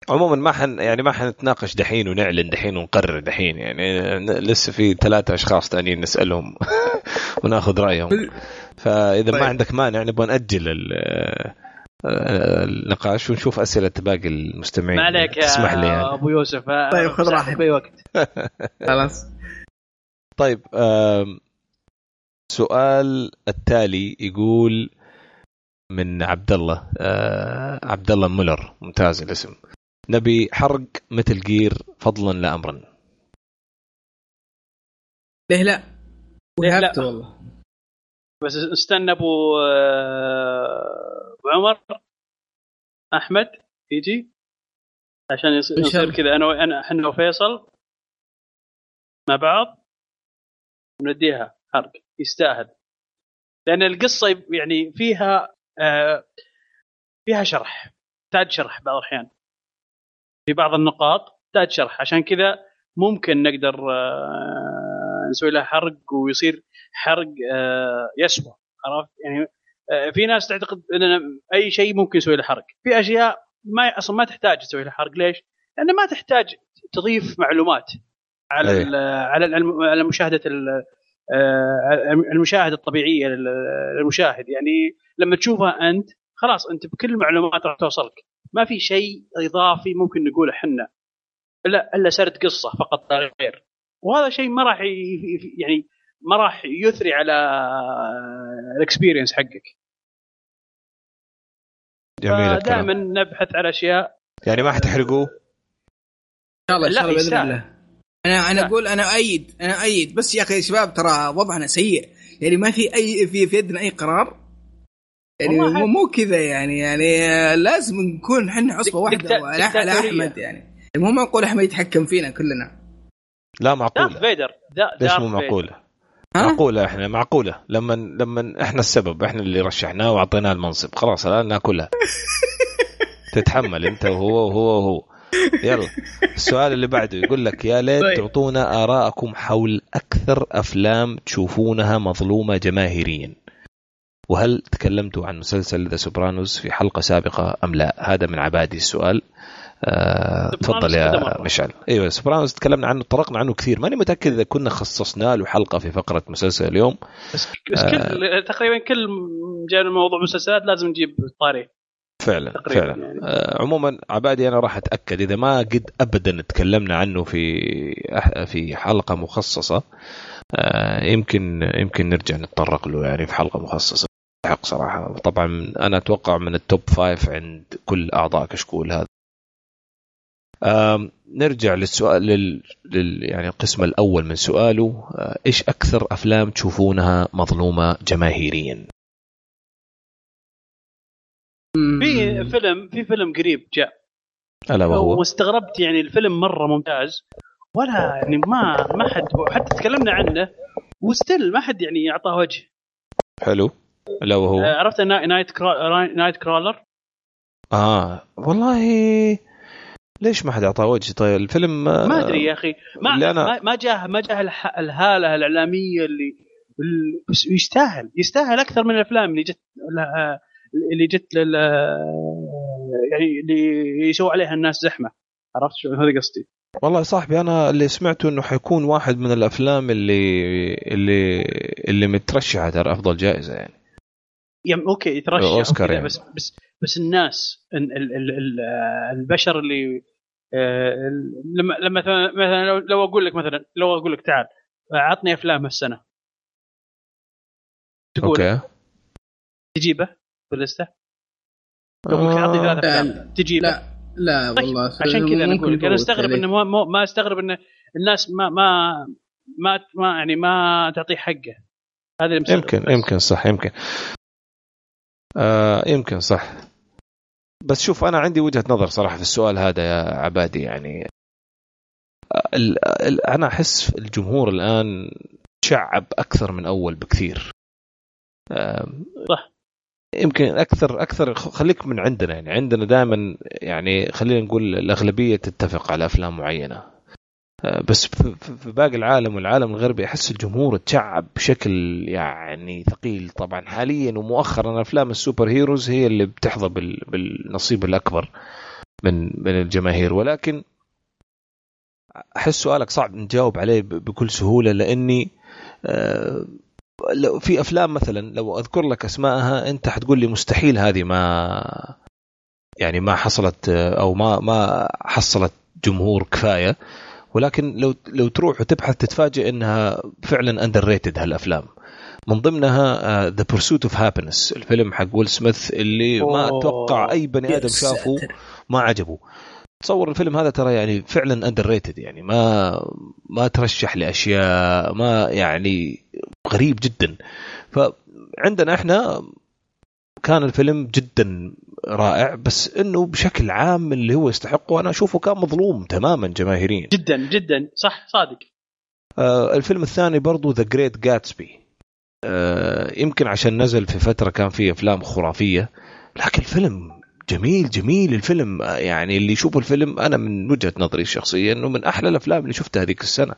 [SPEAKER 1] عموما ما حن يعني ما حنتناقش دحين ونعلن دحين ونقرر دحين يعني. لسه في ثلاثة أشخاص ثانيين نسألهم وناخذ رأيهم. فإذا
[SPEAKER 2] طيب.
[SPEAKER 1] ما عندك مانع نبغى نأجل ال- النقاش ونشوف أسئلة باقي المستمعين
[SPEAKER 3] ما عليك يا
[SPEAKER 1] تسمح لي يعني.
[SPEAKER 3] أبو يوسف
[SPEAKER 2] طيب، خذ راحتك.
[SPEAKER 3] باي وقت
[SPEAKER 2] خلاص
[SPEAKER 1] طيب آم، سؤال التالي يقول من عبد الله آه، عبد الله مولر ممتاز الاسم نبي حرق Metal Gear فضلا لا امرا
[SPEAKER 2] ليه لا؟
[SPEAKER 3] ليه لا؟
[SPEAKER 2] والله
[SPEAKER 3] بس استنى أبو آه، أبو عمر. أحمد يجي؟ عشان يصير. كذا. أنا أنا إحنا وفيصل مع بعض. ونديها حرق. يستاهل. لأن القصة يعني فيها آه، فيها شرح. تحتاج شرح بعض الأحيان. في بعض النقاط تحتاج شرح. عشان كذا ممكن نقدر آه، نسوي لها حرق ويصير حرق آه، يسوى عرفت؟ يعني آه، في ناس تعتقد إن أي شيء ممكن يسوي له حرق. في أشياء ما أصلا ما تحتاج تسوي لها حرق. ليش؟ لأن ما تحتاج تضيف معلومات على
[SPEAKER 1] أيه.
[SPEAKER 3] ال على على مشاهدة آه، المشاهده الطبيعية لل- للمشاهد. يعني لما تشوفها أنت خلاص أنت بكل المعلومات راح توصلك. ما في شيء إضافي ممكن نقوله إحنا. إلا إلا سرد قصة فقط لا غير. وهذا شيء ما راح يعني ما راح يثري على ال experience حقك.
[SPEAKER 1] جميل
[SPEAKER 3] دائما نبحث على أشياء.
[SPEAKER 1] يعني ما حتحرقوه؟
[SPEAKER 2] إن شاء الله إن
[SPEAKER 3] لا،
[SPEAKER 2] شاء الله
[SPEAKER 3] بإذن.
[SPEAKER 2] الله. أنا
[SPEAKER 3] أنا.
[SPEAKER 2] أقول أنا ايد أنا ايد بس يا أخي يا شباب ترى وضعنا سيء. يعني ما في اي في في يدنا أي قرار. يعني مو, مو كذا يعني. يعني لازم نكون إحنا
[SPEAKER 3] عصبة
[SPEAKER 2] واحدة على. أحمد يعني مو معقول أحمد يتحكم فينا كلنا.
[SPEAKER 1] لا
[SPEAKER 3] دارث
[SPEAKER 1] معقولة.
[SPEAKER 3] فيدر. دا-
[SPEAKER 1] ليش
[SPEAKER 3] دارث
[SPEAKER 1] مو
[SPEAKER 2] ها؟
[SPEAKER 1] معقولة إحنا معقولة. لما لما إحنا السبب إحنا اللي رشحناه واعطيناه المنصب. خلاص الآن ناكلها. تتحمل انت وهو وهو وهو. يلا. السؤال اللي بعده يقول لك يا ليت
[SPEAKER 2] طيب.
[SPEAKER 1] تعطونا آراءكم حول أكثر أفلام تشوفونها مظلومة جماهيريا. وهل تكلمتوا عن مسلسل The Sopranos في حلقة سابقة أم لا؟ هذا من عبادي السؤال. تفضل
[SPEAKER 3] سوبرانوس كذا
[SPEAKER 1] يا. مشعل. إيوه سوبرانوس تكلمنا عنه طرقنا عنه كثير. ماني متأكد إذا كنا خصصنا له حلقة في فقرة مسلسل اليوم.
[SPEAKER 3] بس بس
[SPEAKER 1] آه.
[SPEAKER 3] كل تقريبا كل جانا موضوع مسلسلات لازم نجيب طاري.
[SPEAKER 1] فعلا فعلا.
[SPEAKER 3] يعني.
[SPEAKER 1] آه عموما عبادي أنا راح أتأكد. إذا ما قد ابدا تكلمنا عنه في في حلقة مخصصة آه يمكن يمكن نرجع نتطرق له يعني في حلقة مخصصة. حق صراحة. طبعا أنا أتوقع من ال top five عند كل أعضاء كشكول هذا. نرجع للسؤال لل... لل... يعني القسم الأول من سؤاله آه، إيش أكثر أفلام تشوفونها مظلومة جماهيريا؟
[SPEAKER 3] في فيلم في فيلم قريب جاء.
[SPEAKER 1] ألا وهو؟
[SPEAKER 3] واستغربت يعني الفيلم مرة ممتاز. ولا يعني ما ما حد حتى تكلمنا عنه و still ما حد يعني أعطاه وجه.
[SPEAKER 1] حلو. ألا وهو؟
[SPEAKER 3] آه، عرفت نا- Night Craw... Nightcrawler
[SPEAKER 1] آه والله ليش ما حد أعطاه وجه؟ طيب الفيلم
[SPEAKER 3] ما أدري يا أخي. ما
[SPEAKER 1] اللي أنا-
[SPEAKER 3] ما, جاه ما جاه الهالة الإعلامية اللي بس يستاهل. يستاهل أكثر من الأفلام اللي جت اللي جت لل يعني اللي يسووا عليها الناس زحمة. عرفت شو؟ هذا قصدي.
[SPEAKER 1] والله يا صاحبي أنا اللي سمعته إنه حيكون واحد من الأفلام اللي اللي اللي مترشحة ترى أفضل جائزة يعني.
[SPEAKER 3] يعني okay يترشح
[SPEAKER 1] أوسكار
[SPEAKER 3] وكذا،
[SPEAKER 1] يعني.
[SPEAKER 3] بس بس بس الناس ال ال ال ال البشر اللي آه، لما لما مثلا مثلا لو, لو أقول لك مثلا لو أقول لك تعال عطني أفلام هالسنة. تقول
[SPEAKER 1] okay.
[SPEAKER 3] تجيبه؟ في ال list ه؟ لو قلت لك عطني ثلاث
[SPEAKER 2] لا،
[SPEAKER 3] أفلام تجيبه.
[SPEAKER 2] لا لا
[SPEAKER 3] طيب،
[SPEAKER 2] والله
[SPEAKER 3] عشان كذا
[SPEAKER 2] أنا
[SPEAKER 3] أقول لك أنا
[SPEAKER 2] أستغرب.
[SPEAKER 3] إنه ما, ما, ما أستغرب ان الناس ما ما ما, ما يعني ما تعطيه حقه. هذا
[SPEAKER 1] يمكن
[SPEAKER 3] بس.
[SPEAKER 1] يمكن صح يمكن. آه يمكن صح. بس شوف أنا عندي وجهة نظر صراحة في السؤال هذا يا عبادي يعني أنا أحس الجمهور الآن شعب أكثر من أول بكثير
[SPEAKER 3] صح.
[SPEAKER 1] يمكن أكثر أكثر خليك من عندنا يعني عندنا دائما يعني خلينا نقول الأغلبية تتفق على أفلام معينة بس في باقي العالم والعالم الغربي أحس الجمهور تشعب بشكل يعني ثقيل طبعا حاليا ومؤخرا أفلام السوبر هيروز هي اللي بتحظى بال- بالنصيب الأكبر من من الجماهير. ولكن أحس سؤالك صعب نجاوب عليه بكل سهولة لأني آه، لو في أفلام مثلا لو أذكر لك اسمائها أنت حتقول لي مستحيل هذه ما يعني ما حصلت آه، أو ما ما حصلت جمهور كفاية. ولكن لو لو تروح وتبحث تتفاجئ إنها فعلا underrated هالأفلام من ضمنها The Pursuit of Happyness الفيلم حق ويل سميث اللي ما. أتوقع أي بني
[SPEAKER 2] آدم
[SPEAKER 1] شافه. ما عجبه تصور الفيلم هذا ترى يعني فعلا underrated يعني ما ما ترشح لأشياء ما يعني غريب جدا فعندنا إحنا كان الفيلم جدا رائع بس إنه بشكل عام اللي هو يستحقه أنا أشوفه كان مظلوم تماما جماهيريا.
[SPEAKER 3] جدا جدا صح صادق.
[SPEAKER 1] آه الفيلم الثاني برضو ذا جريت جاتسبي يمكن عشان نزل في فترة كان فيه أفلام خرافية لكن الفيلم جميل جميل. الفيلم آه، يعني اللي يشوف الفيلم أنا من وجهة نظري الشخصية إنه من أحلى الأفلام اللي شفتها هذيك السنة.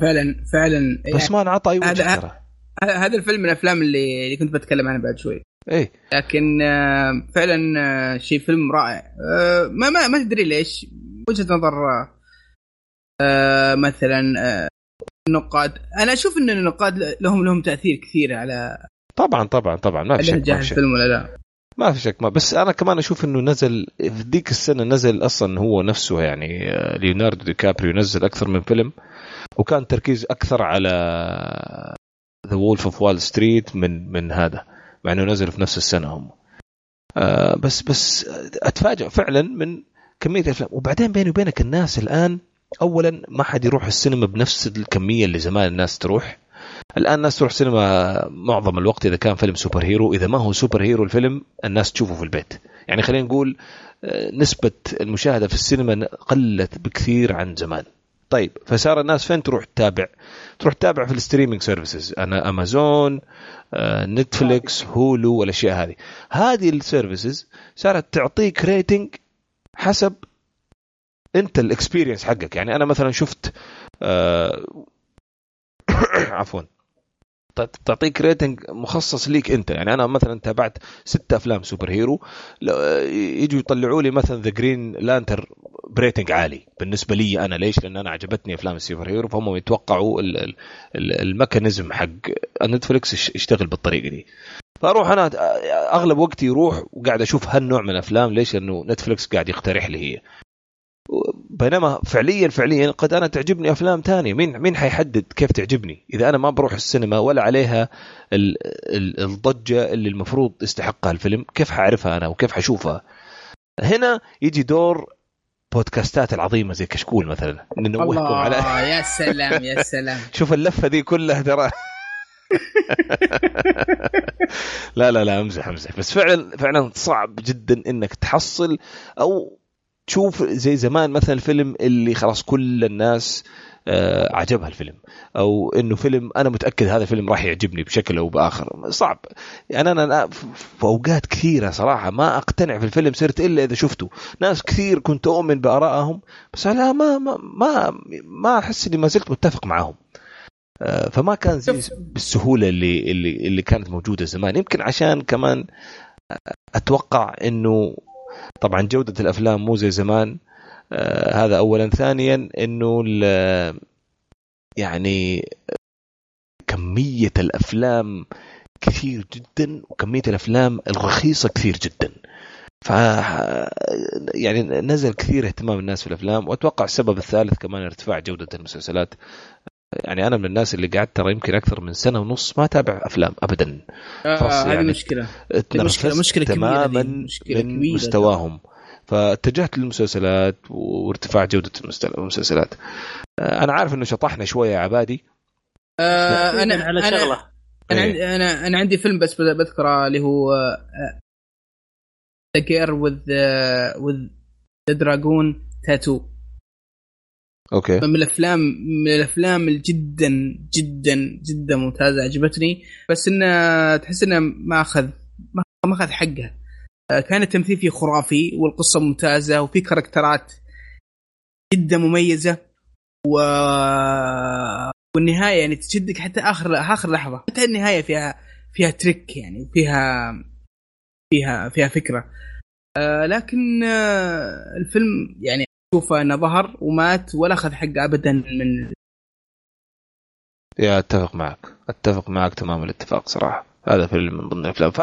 [SPEAKER 2] فعلا فعلا
[SPEAKER 1] بس ما انعطى أي وجه
[SPEAKER 2] هذا- يعني هذا الفيلم من الأفلام اللي, اللي كنت بتكلم عنها بعد شوي.
[SPEAKER 1] إيه.
[SPEAKER 2] لكن آه، فعلا آه، شيء فيلم رائع. آه، ما ما ما تدري ليش. وجهة نظر مثلا النقاد. أنا أشوف إن النقاد لهم لهم تأثير كثير على
[SPEAKER 1] طبعا طبعا طبعا. ما في شك ما في شك.
[SPEAKER 2] الفيلم ولا لا.
[SPEAKER 1] ما في شك ما. بس أنا كمان أشوف إنه نزل في ذيك السنة نزل أصلا هو نفسه يعني ليوناردو دي كابريو نزل أكثر من فيلم. وكان تركيز أكثر على The Wolf of Wall Street من من هذا. مع إنه نزل في نفس السنة هم. آه بس بس اتفاجئ فعلا من كمية الأفلام. وبعدين بيني وبينك الناس الآن اولا ما حد يروح السينما بنفس الكمية اللي زمان الناس تروح. الآن الناس تروح سينما معظم الوقت إذا كان فيلم superhero. إذا ما هو superhero الفيلم الناس تشوفه في البيت. يعني خلينا نقول آه، نسبة المشاهدة في السينما قلت بكثير عن زمان. طيب فصار الناس فين تروح تتابع؟ تروح تتابع في ال streaming services. أنا أمازون نتفليكس هولو والأشياء هذه. هذه ال services صارت تعطيك rating حسب انت ال experience حقك. يعني أنا مثلا شفت آه عفوا تعطيك rating مخصص ليك انت. يعني أنا مثلا تابعت ست افلام superhero. يجوا يطلعوا لي مثلا The Green Lantern ب rating عالي. بالنسبة لي أنا ليش؟ لأن أنا عجبتني أفلام ال superhero فهم يتوقعوا ال mechanism حق نتفلكس يشتغل بالطريقة دي. فأروح أنا أغلب وقتي يروح وقاعد أشوف هالنوع من الأفلام. ليش؟ لأنه نتفلكس قاعد يقترح لي هي. بينما فعليا فعليا قد أنا تعجبني أفلام ثانية مين مين حيحدد كيف تعجبني؟ إذا أنا ما بروح السينما ولا عليها الضجة اللي المفروض يستحقها الفيلم كيف حعرفها أنا وكيف حشوفها هنا يجي دور بودكاستات العظيمة زي كشكول مثلا.
[SPEAKER 2] ننوهكم على يا سلام يا سلام.
[SPEAKER 1] شوف اللفة دي كلها ترى. لا لا لا أمزح أمزح. بس فعلا فعلا صعب جدا إنك تحصل أو تشوف زي زمان مثلا الفيلم اللي خلاص كل الناس آه عجبها الفيلم أو إنه فيلم أنا متأكد هذا الفيلم راح يعجبني بشكل أو بآخر. صعب. يعني أنا, في أوقات كثيرة صراحة ما أقتنع في الفيلم صرت إلا إذا شفته. ناس كثير كنت أؤمن بآرائهم بس أنا ما ما ما, ما أحس إني ما زلت متفق معهم. آه فما كان زي بالسهولة اللي اللي اللي كانت موجودة زمان. يمكن عشان كمان أتوقع إنه طبعا جودة الأفلام مو زي زمان. آه هذا اولا. ثانيا إنه يعني كمية الأفلام كثير جدا وكمية الأفلام الرخيصة كثير جدا. ف يعني نزل كثير اهتمام الناس في الأفلام وأتوقع السبب الثالث كمان ارتفاع جودة المسلسلات. يعني أنا من الناس اللي قعدت ترى يمكن أكثر من سنة ونص ما أتابع أفلام ابدا.
[SPEAKER 2] آه هذه يعني مشكلة.
[SPEAKER 1] مشكله مشكلة تماما مشكلة من مستواهم. فاتجهت للمسلسلات وارتفاع جودة المسلسلات. آه أنا عارف إنه شطحنا شوية يا عبادي.
[SPEAKER 2] آه أنا على شغلة. أنا عندي إيه. أنا أنا عندي فيلم بس بذكره اللي هو The Girl with with the Dragon Tattoo
[SPEAKER 1] okay.
[SPEAKER 2] من الافلام من الأفلام جدا جدا جدا ممتازة عجبتني. بس إنه تحس إنه ما اخذ ما أخذ حقها. آه، كان التمثيل فيه خرافي والقصة ممتازة وفي كاركترات جدا مميزة. و والنهاية يعني تشدك حتى اخر آخر لحظة. حتى النهاية فيها فيها تريك يعني فيها فيها فيها فكرة. آه لكن آه الفيلم يعني اشوفه انه ظهر ومات ولا أخذ حقه ابدا من
[SPEAKER 1] يا أتفق معك. أتفق معك تمام الاتفاق صراحة. هذا فيلم من ضمن الأفلام. ف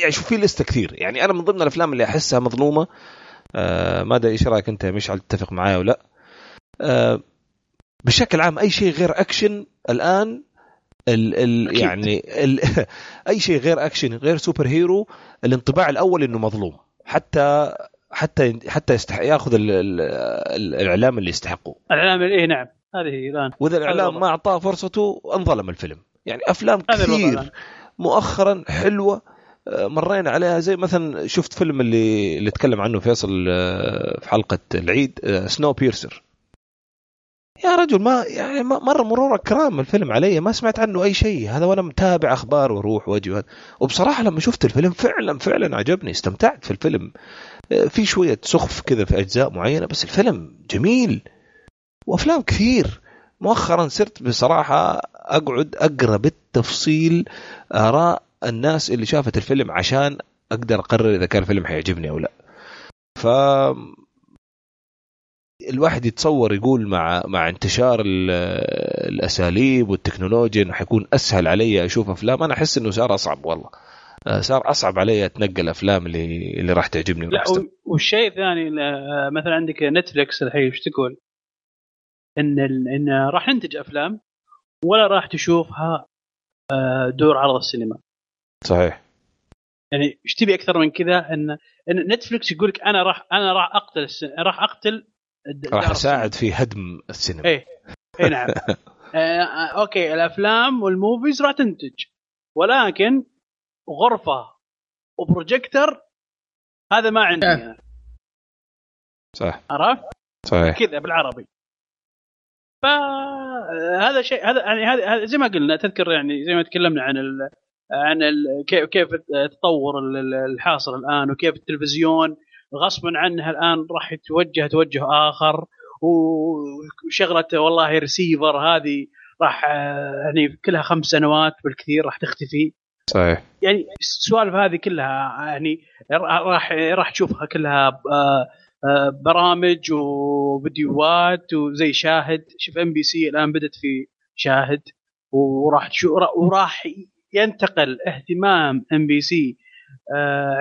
[SPEAKER 1] يعني شوف في list ة كثير. يعني أنا من ضمن الأفلام اللي أحسها مظلومة. آه ما أدري إيش رأيك أنت يا مشعل تتفق معايا ولا؟ آه بشكل عام أي شيء غير أكشن الآن ال ال يعني ال أي شيء غير أكشن غير superhero الانطباع الأول إنه مظلوم. حتى حتى حتى يستحق ياخذ ال ال الإعلام اللي يستحقه.
[SPEAKER 3] الإعلام إيه نعم. هذه الآن.
[SPEAKER 1] وإذا الإعلام ما أعطاه فرصته انظلم الفيلم. يعني أفلام كثير مؤخرا حلوة آه، مرينا عليها زي مثلا شفت فيلم اللي اللي تكلم عنه فيصل آه، في حلقة العيد سنو آه، بيرسر. يا رجل ما يعني مرة مرور كرام الفيلم علي ما سمعت عنه أي شيء. هذا وأنا متابع أخبار وأروح واجي وبصراحة لما شفت الفيلم فعلا فعلا عجبني استمتعت في الفيلم. في شوية سخف كذا في أجزاء معينة بس الفيلم جميل وأفلام كثير. مؤخرا صرت بصراحة أقعد أقرأ بالتفصيل آراء الناس اللي شافت الفيلم عشان أقدر أقرر إذا كان الفيلم حيعجبني أو لا. ف الواحد يتصور يقول مع مع انتشار الأساليب والتكنولوجيا إنه حيكون أسهل علي أشوف أفلام. أنا أحس إنه صار أصعب والله. صار أصعب علي أتنقل الأفلام اللي اللي راح تعجبني
[SPEAKER 3] لا والشيء الثاني مثلا عندك نتفلكس الحين إيش تقول؟ إن إن راح ننتج أفلام ولا راح تشوفها آه، دور عرض السينما.
[SPEAKER 1] صحيح.
[SPEAKER 3] يعني إيش تبي أكثر من كذا؟ ان إن نتفلكس يقول لك أنا راح أنا راح أقتل السن... راح أقتل
[SPEAKER 1] راح أساعد في هدم السينما.
[SPEAKER 3] إيه. اي نعم. آه okay الأفلام وال movies راح تنتج. ولكن غرفة وبروجيكتر هذا ما عندي. أنا.
[SPEAKER 1] صح
[SPEAKER 3] عرفت؟
[SPEAKER 1] صحيح.
[SPEAKER 3] كذا بالعربي. فهذا شيء هذا يعني هذا زي ما قلنا تذكر يعني زي ما تكلمنا عن ال عن ال كيف التطور الحاصل الآن وكيف التلفزيون غصبا عنها الآن راح يتوجه توجه آخر وشغلة والله ريسيفر هذه راح يعني كلها خمس سنوات بالكثير راح تختفي.
[SPEAKER 1] صحيح.
[SPEAKER 3] يعني السوالف هذه كلها يعني راح راح تشوفها كلها آه، آه، برامج وفيديوهات وزي شاهد. شوف ام بي سي الآن بدت في شاهد وراح وراح ينتقل اهتمام ام بي سي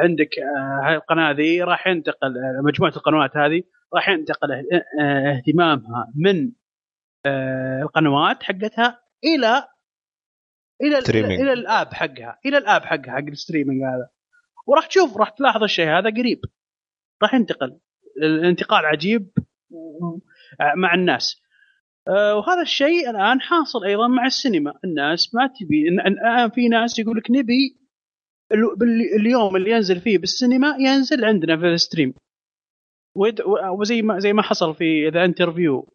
[SPEAKER 3] عندك آه، هاي القناة ذي راح ينتقل مجموعة القنوات هذه راح ينتقل اهتمامها من القنوات حقتها إلى إلى streaming. إلى ال app حقها إلى ال app حقها حق ال streaming هذا. وراح تشوف راح تلاحظ الشيء هذا قريب. راح ينتقل. الانتقال عجيب مع الناس. آه، وهذا الشيء الآن حاصل أيضا مع السينما. الناس ما تبي الآن في ناس يقول لك نبي اليوم اللي ينزل فيه بالسينما ينزل عندنا في ال stream. وزي ما زي ما حصل في The Interview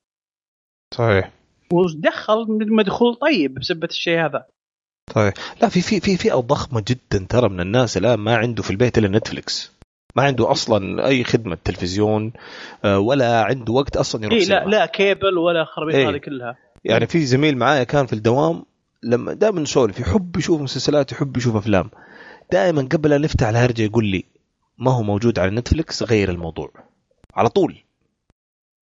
[SPEAKER 1] صحيح.
[SPEAKER 3] ودخل مدخول طيب بسبه الشيء هذا.
[SPEAKER 1] طيب. لا في في في فئه ضخمة جدا ترى من الناس الآن ما عنده في البيت إلا نتفلكس ما عنده أصلا أي خدمة تلفزيون آه، ولا عنده وقت أصلا يروح
[SPEAKER 3] إيه لا لا كيبل ولا خربيط إيه. هذه كلها.
[SPEAKER 1] يعني في زميل معايا كان في الدوام لما دائما نسولف يحب يشوف مسلسلات يحب يشوف أفلام. دائما قبل أن نفتح الهرجة يقول لي ما هو موجود على نتفلكس غير الموضوع. على طول.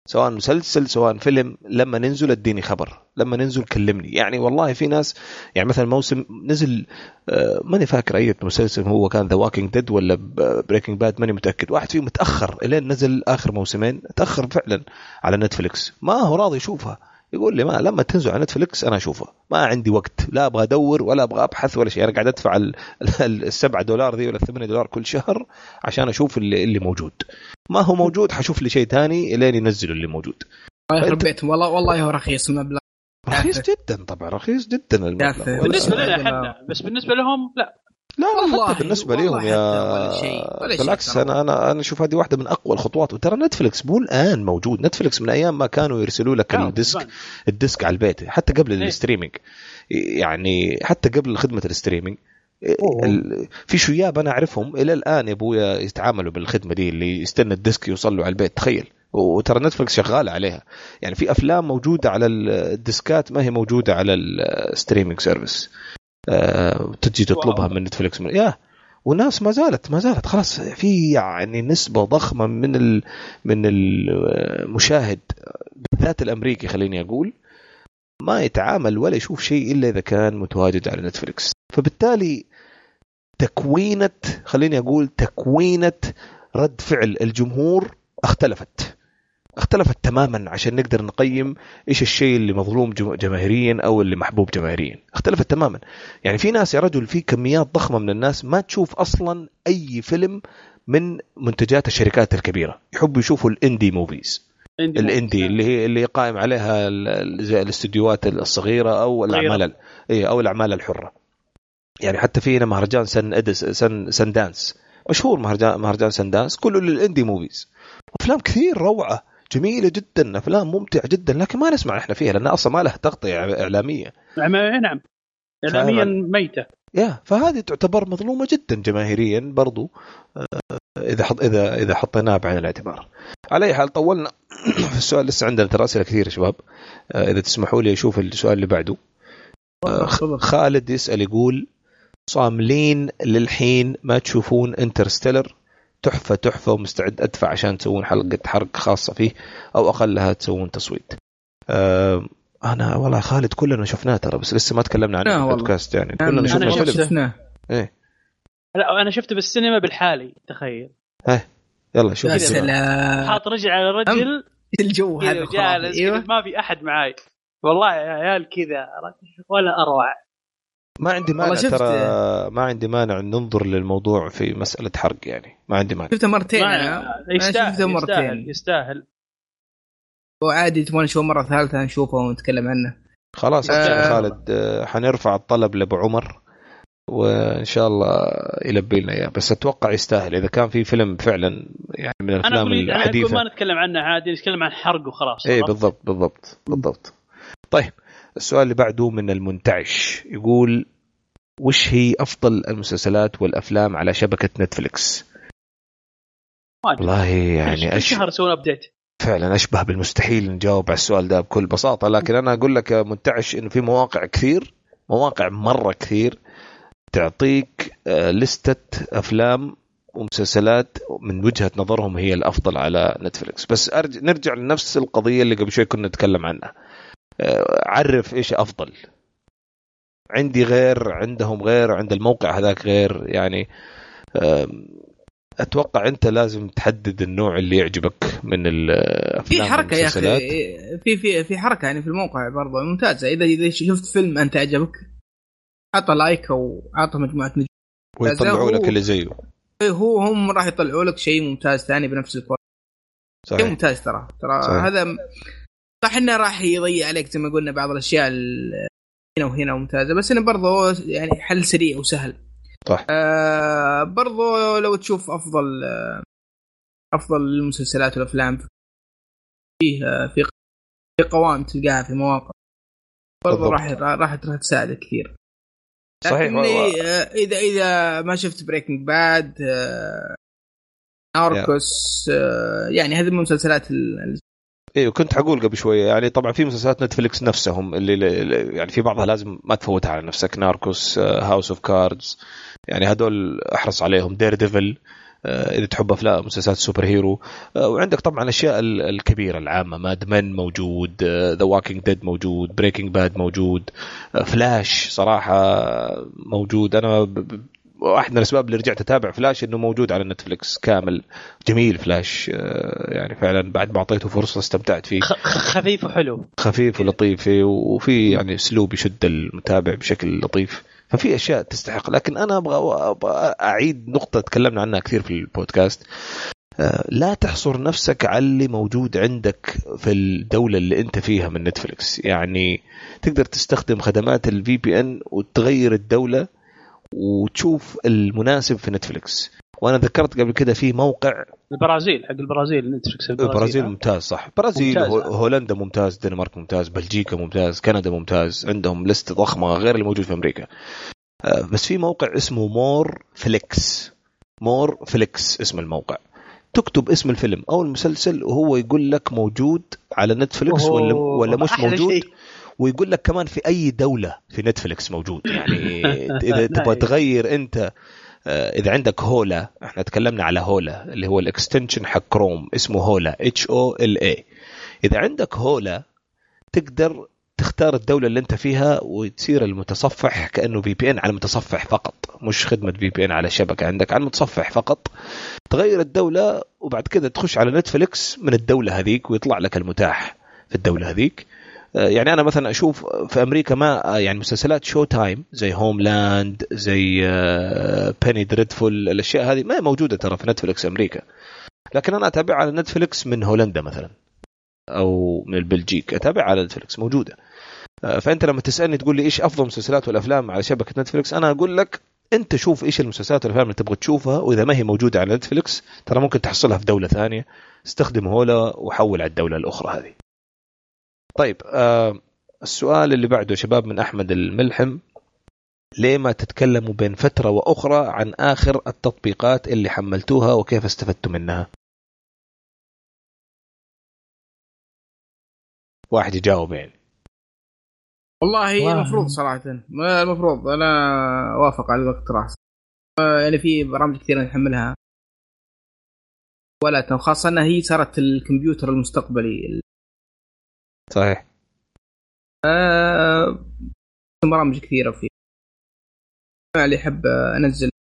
[SPEAKER 1] سواء مسلسل سواء فيلم لما ننزل اديني خبر لما ننزل كلمني. يعني والله في ناس يعني مثلا موسم نزل آه، ماني فاكر أي مسلسل هو كان The Walking Dead ولا Breaking Bad ماني متأكد. واحد فيهم متأخر إلين نزل آخر موسمين تأخر فعلا على نتفلكس ما هو راضي يشوفها. يقول لي ما لما تنزل على نتفلكس أنا اشوفها ما عندي وقت. لا أبغى أدور ولا أبغى أبحث ولا شيء. أنا قاعد أدفع السبعة دولار ذي ولا الثمانية دولار كل شهر عشان أشوف اللي, اللي موجود. ما هو موجود حشوف لي شيء ثاني إلين ينزلوا اللي موجود.
[SPEAKER 2] يخرب بيتهم والله والله هو رخيص المبلغ.
[SPEAKER 1] رخيص جدا طبعا رخيص جدا
[SPEAKER 3] المبلغ. بالنسبة لنا إحنا بس بالنسبة لهم لا.
[SPEAKER 1] لا والله حتى بالنسبة لهم يا ولا شيء ولا بالعكس شيء أنا أنا أنا أشوف هذه واحدة من أقوى الخطوات. وترى نتفلكس مو الآن موجود. نتفلكس من أيام ما كانوا يرسلوا لك ال disc ال disc على البيت حتى قبل إيه؟ ال streaming. يعني حتى قبل خدمة ال streaming. في شياب أنا أعرفهم إلى الآن يا أبويا يتعاملوا بالخدمة دي اللي يستنى ال disc يوصل له على البيت. تخيل. وترى نتفلكس شغالة عليها. يعني في أفلام موجودة على الديسكات ما هي موجودة على ال streaming service آه، تجي تطلبها من نتفلكس من يا وناس ما زالت ما زالت. خلاص في يعني نسبة ضخمة من ال من المشاهد بالذات الأمريكي خليني أقول ما يتعامل ولا يشوف شيء إلا إذا كان متواجد على نتفلكس فبالتالي تكوينة خليني أقول تكوينة رد فعل الجمهور اختلفت. اختلفت تماما عشان نقدر نقيم إيش الشيء اللي مظلوم جماهيريا أو اللي محبوب جماهيريا. اختلفت تماما. يعني في ناس يا رجل في كميات ضخمة من الناس ما تشوف أصلا أي فيلم من منتجات الشركات الكبيرة. يحبوا يشوفوا ال indie movies. ال indie اللي هي اللي قائم عليها الاستديوهات الصغيرة أو الأعمال اي أو الأعمال الحرة. يعني حتى في هنا مهرجان سن ادس سن Sundance مشهور مهرجان مهرجان Sundance كله لل indie movies. أفلام كثير روعة. جميلة جدا أفلام ممتعة جدا لكن ما نسمع إحنا فيها لأن أصلا ما لها تغطية إعلامية.
[SPEAKER 3] نعم نعم. اعلاميا ميتة.
[SPEAKER 1] يا فهذه تعتبر مظلومة جدا جماهيريا برضو آه، إذا حط اذا إذا حطيناها بعين الاعتبار. على أي حال طولنا في السؤال لسه عندنا ترى اسئله كثير يا شباب. آه، إذا تسمحوا لي أشوف السؤال اللي بعده. آه، خالد يسأل يقول صاملين للحين ما تشوفون انترستيلر؟ تحفة تحفة ومستعد أدفع عشان تسوون حلقة حرق خاصة فيه أو أقلها تسوون تصويت. أه أنا والله خالد كلنا شفناه ترى بس لسه ما تكلمنا عنه في البودكاست يعني. كلنا
[SPEAKER 3] شفنا أنا شفناه إيه. لا أنا شفته بالسينما بالحالي تخيل.
[SPEAKER 1] إيه. يلا شوف
[SPEAKER 2] يا سلام.
[SPEAKER 3] حاط رجل على رجل.
[SPEAKER 2] الجو هذا
[SPEAKER 3] جالس أيوه. ما في أحد معاي. والله يا عيال كذا ولا أروع.
[SPEAKER 1] ما عندي مانع ترى ما عندي مانع ننظر للموضوع في مسألة حرق يعني. ما عندي مانع.
[SPEAKER 2] شفته مرتين أنا
[SPEAKER 3] يستاهل شفته مرتين. يستاهل, يستاهل.
[SPEAKER 2] وعادي تبغى نشوفه مرة ثالثة نشوفه ونتكلم عنه.
[SPEAKER 1] خلاص آه. خالد آه حنرفع الطلب لأبو عمر وإن شاء الله يلبي لنا إياه. بس أتوقع يستاهل. إذا كان في فيلم فعلا يعني من الأفلام
[SPEAKER 3] الحديثه أنا ما نتكلم عنه عادي نتكلم عن حرق وخلاص
[SPEAKER 1] اي بالضبط بالضبط بالضبط. طيب. السؤال اللي بعده من المنتعش. يقول وش هي أفضل المسلسلات والأفلام على شبكة نتفلكس؟ والله يعني
[SPEAKER 3] أش... شهر يسوون أبديت؟
[SPEAKER 1] فعلا أشبه بالمستحيل نجاوب على السؤال ده بكل بساطة لكن أنا أقول لك يا منتعش انه في مواقع كثير مواقع مرة كثير تعطيك آه، لستة أفلام ومسلسلات من وجهة نظرهم هي الأفضل على نتفلكس بس أرجع نرجع لنفس القضية اللي قبل شوي كنا نتكلم عنها. عرف إيش أفضل. عندي غير عندهم غير عند الموقع هذاك غير يعني أتوقع أنت لازم تحدد النوع اللي يعجبك من الافلام
[SPEAKER 2] في حركة يا أخي في في في حركة يعني في الموقع برضه ممتازة. إذا إذا شفت فيلم أنت عجبك عطى like أو عطى مجموعة نجوم
[SPEAKER 1] ويطلعوا لك اللي زيه.
[SPEAKER 2] هو هم راح يطلعوا لك شيء ممتاز ثاني بنفس ال quality. صحيح. شيء ممتاز ترى. ترى صحيح. هذا صح انه راح يضيع عليك زي ما قلنا بعض الأشياء هنا وهنا ممتازه بس إنه برضه يعني حل سريع وسهل.
[SPEAKER 1] صح.
[SPEAKER 2] آه برضو لو تشوف أفضل آه أفضل المسلسلات والأفلام فيه آه في في قوائم تلقاها في مواقع. برضو راح راح تساعدك كثير. صحيح و... آه اذا إذا ما شفت Breaking Bad آه Narcos آه يعني هذه المسلسلات
[SPEAKER 1] أيوه كنت حقول قبل شوية يعني طبعا في مسلسلات نتفلكس نفسهم اللي يعني في بعضها لازم ما تفوتها على نفسك Narcos House of Cards يعني هدول أحرص عليهم Daredevil آه، إذا تحب أفلام مسلسلات superhero آه، وعندك طبعا الأشياء الكبيرة العامة Mad Men موجود The Walking Dead موجود Breaking Bad موجود فلاش آه، صراحة موجود أنا واحد من الأسباب اللي رجعت أتابع فلاش إنه موجود على نتفلكس كامل. جميل فلاش. يعني فعلا بعد ما أعطيته فرصة استمتعت فيه.
[SPEAKER 3] خفيف وحلو.
[SPEAKER 1] خفيف ولطيف وفي يعني أسلوب يشد المتابع بشكل لطيف. ففي أشياء تستحق. لكن أنا أبغى أبغى أعيد نقطة تكلمنا عنها كثير في البودكاست. آه، لا تحصر نفسك على اللي موجود عندك في الدولة اللي أنت فيها من نتفلكس يعني تقدر تستخدم خدمات ال VPN وتغير الدولة وتشوف المناسب في نتفلكس وأنا ذكرت قبل كده في موقع
[SPEAKER 3] البرازيل حق البرازيل نتفلكس
[SPEAKER 1] البرازيل, البرازيل ممتاز صح. البرازيل ممتاز هولندا ممتاز الدنمارك ممتاز بلجيكا ممتاز كندا ممتاز عندهم list ضخمة غير اللي موجود في أمريكا. آه، بس في موقع اسمه moreflicks. moreflicks اسم الموقع. تكتب اسم الفيلم أو المسلسل وهو يقول لك موجود على نتفلكس ولا ولا مش موجود. ويقول لك كمان في أي دولة في نتفلكس موجود. يعني إذا تبغى تغير أنت آه، إذا عندك Hola إحنا تكلمنا على Hola اللي هو ال extension حق كروم اسمه هولا اتش أو ال اي إذا عندك هولا تقدر تختار الدولة اللي أنت فيها وتصير المتصفح كأنه VPN على المتصفح فقط. مش خدمة VPN على الشبكة عندك على المتصفح فقط. تغير الدولة وبعد كذا تخش على نتفليكس من الدولة هذيك ويطلع لك المتاح في الدولة هذيك. يعني أنا مثلا أشوف في أمريكا ما آه، يعني مسلسلات Showtime زي Homeland زي Penny Dreadful الأشياء هذه ما هي موجودة ترى في نتفلكس أمريكا. لكن أنا أتابع على Netflix من هولندا مثلا أو من البلجيك أتابع على Netflix موجودة. آه، فأنت لما تسألني تقول لي إيش أفضل المسلسلات والأفلام على شبكة Netflix أنا أقول لك أنت شوف إيش المسلسلات والأفلام اللي تبغى تشوفها وإذا ما هي موجودة على Netflix ترى ممكن تحصلها في دولة ثانية. استخدم هولا وحول على الدولة الأخرى هذه. طيب آه السؤال اللي بعده شباب من أحمد الملحم. ليه ما تتكلموا بين فترة وأخرى عن آخر التطبيقات اللي حملتوها وكيف استفدتوا منها؟ واحد يجاوب يعني.
[SPEAKER 2] والله المفروض صراحة. المفروض أنا وافق على الاقتراح يعني في برامج كثيرة نحملها. ولا خاصة انها هي صارت الكمبيوتر المستقبلي.
[SPEAKER 1] صحيح.
[SPEAKER 2] آه برامج كثيرة فيه اللي يحب أنزل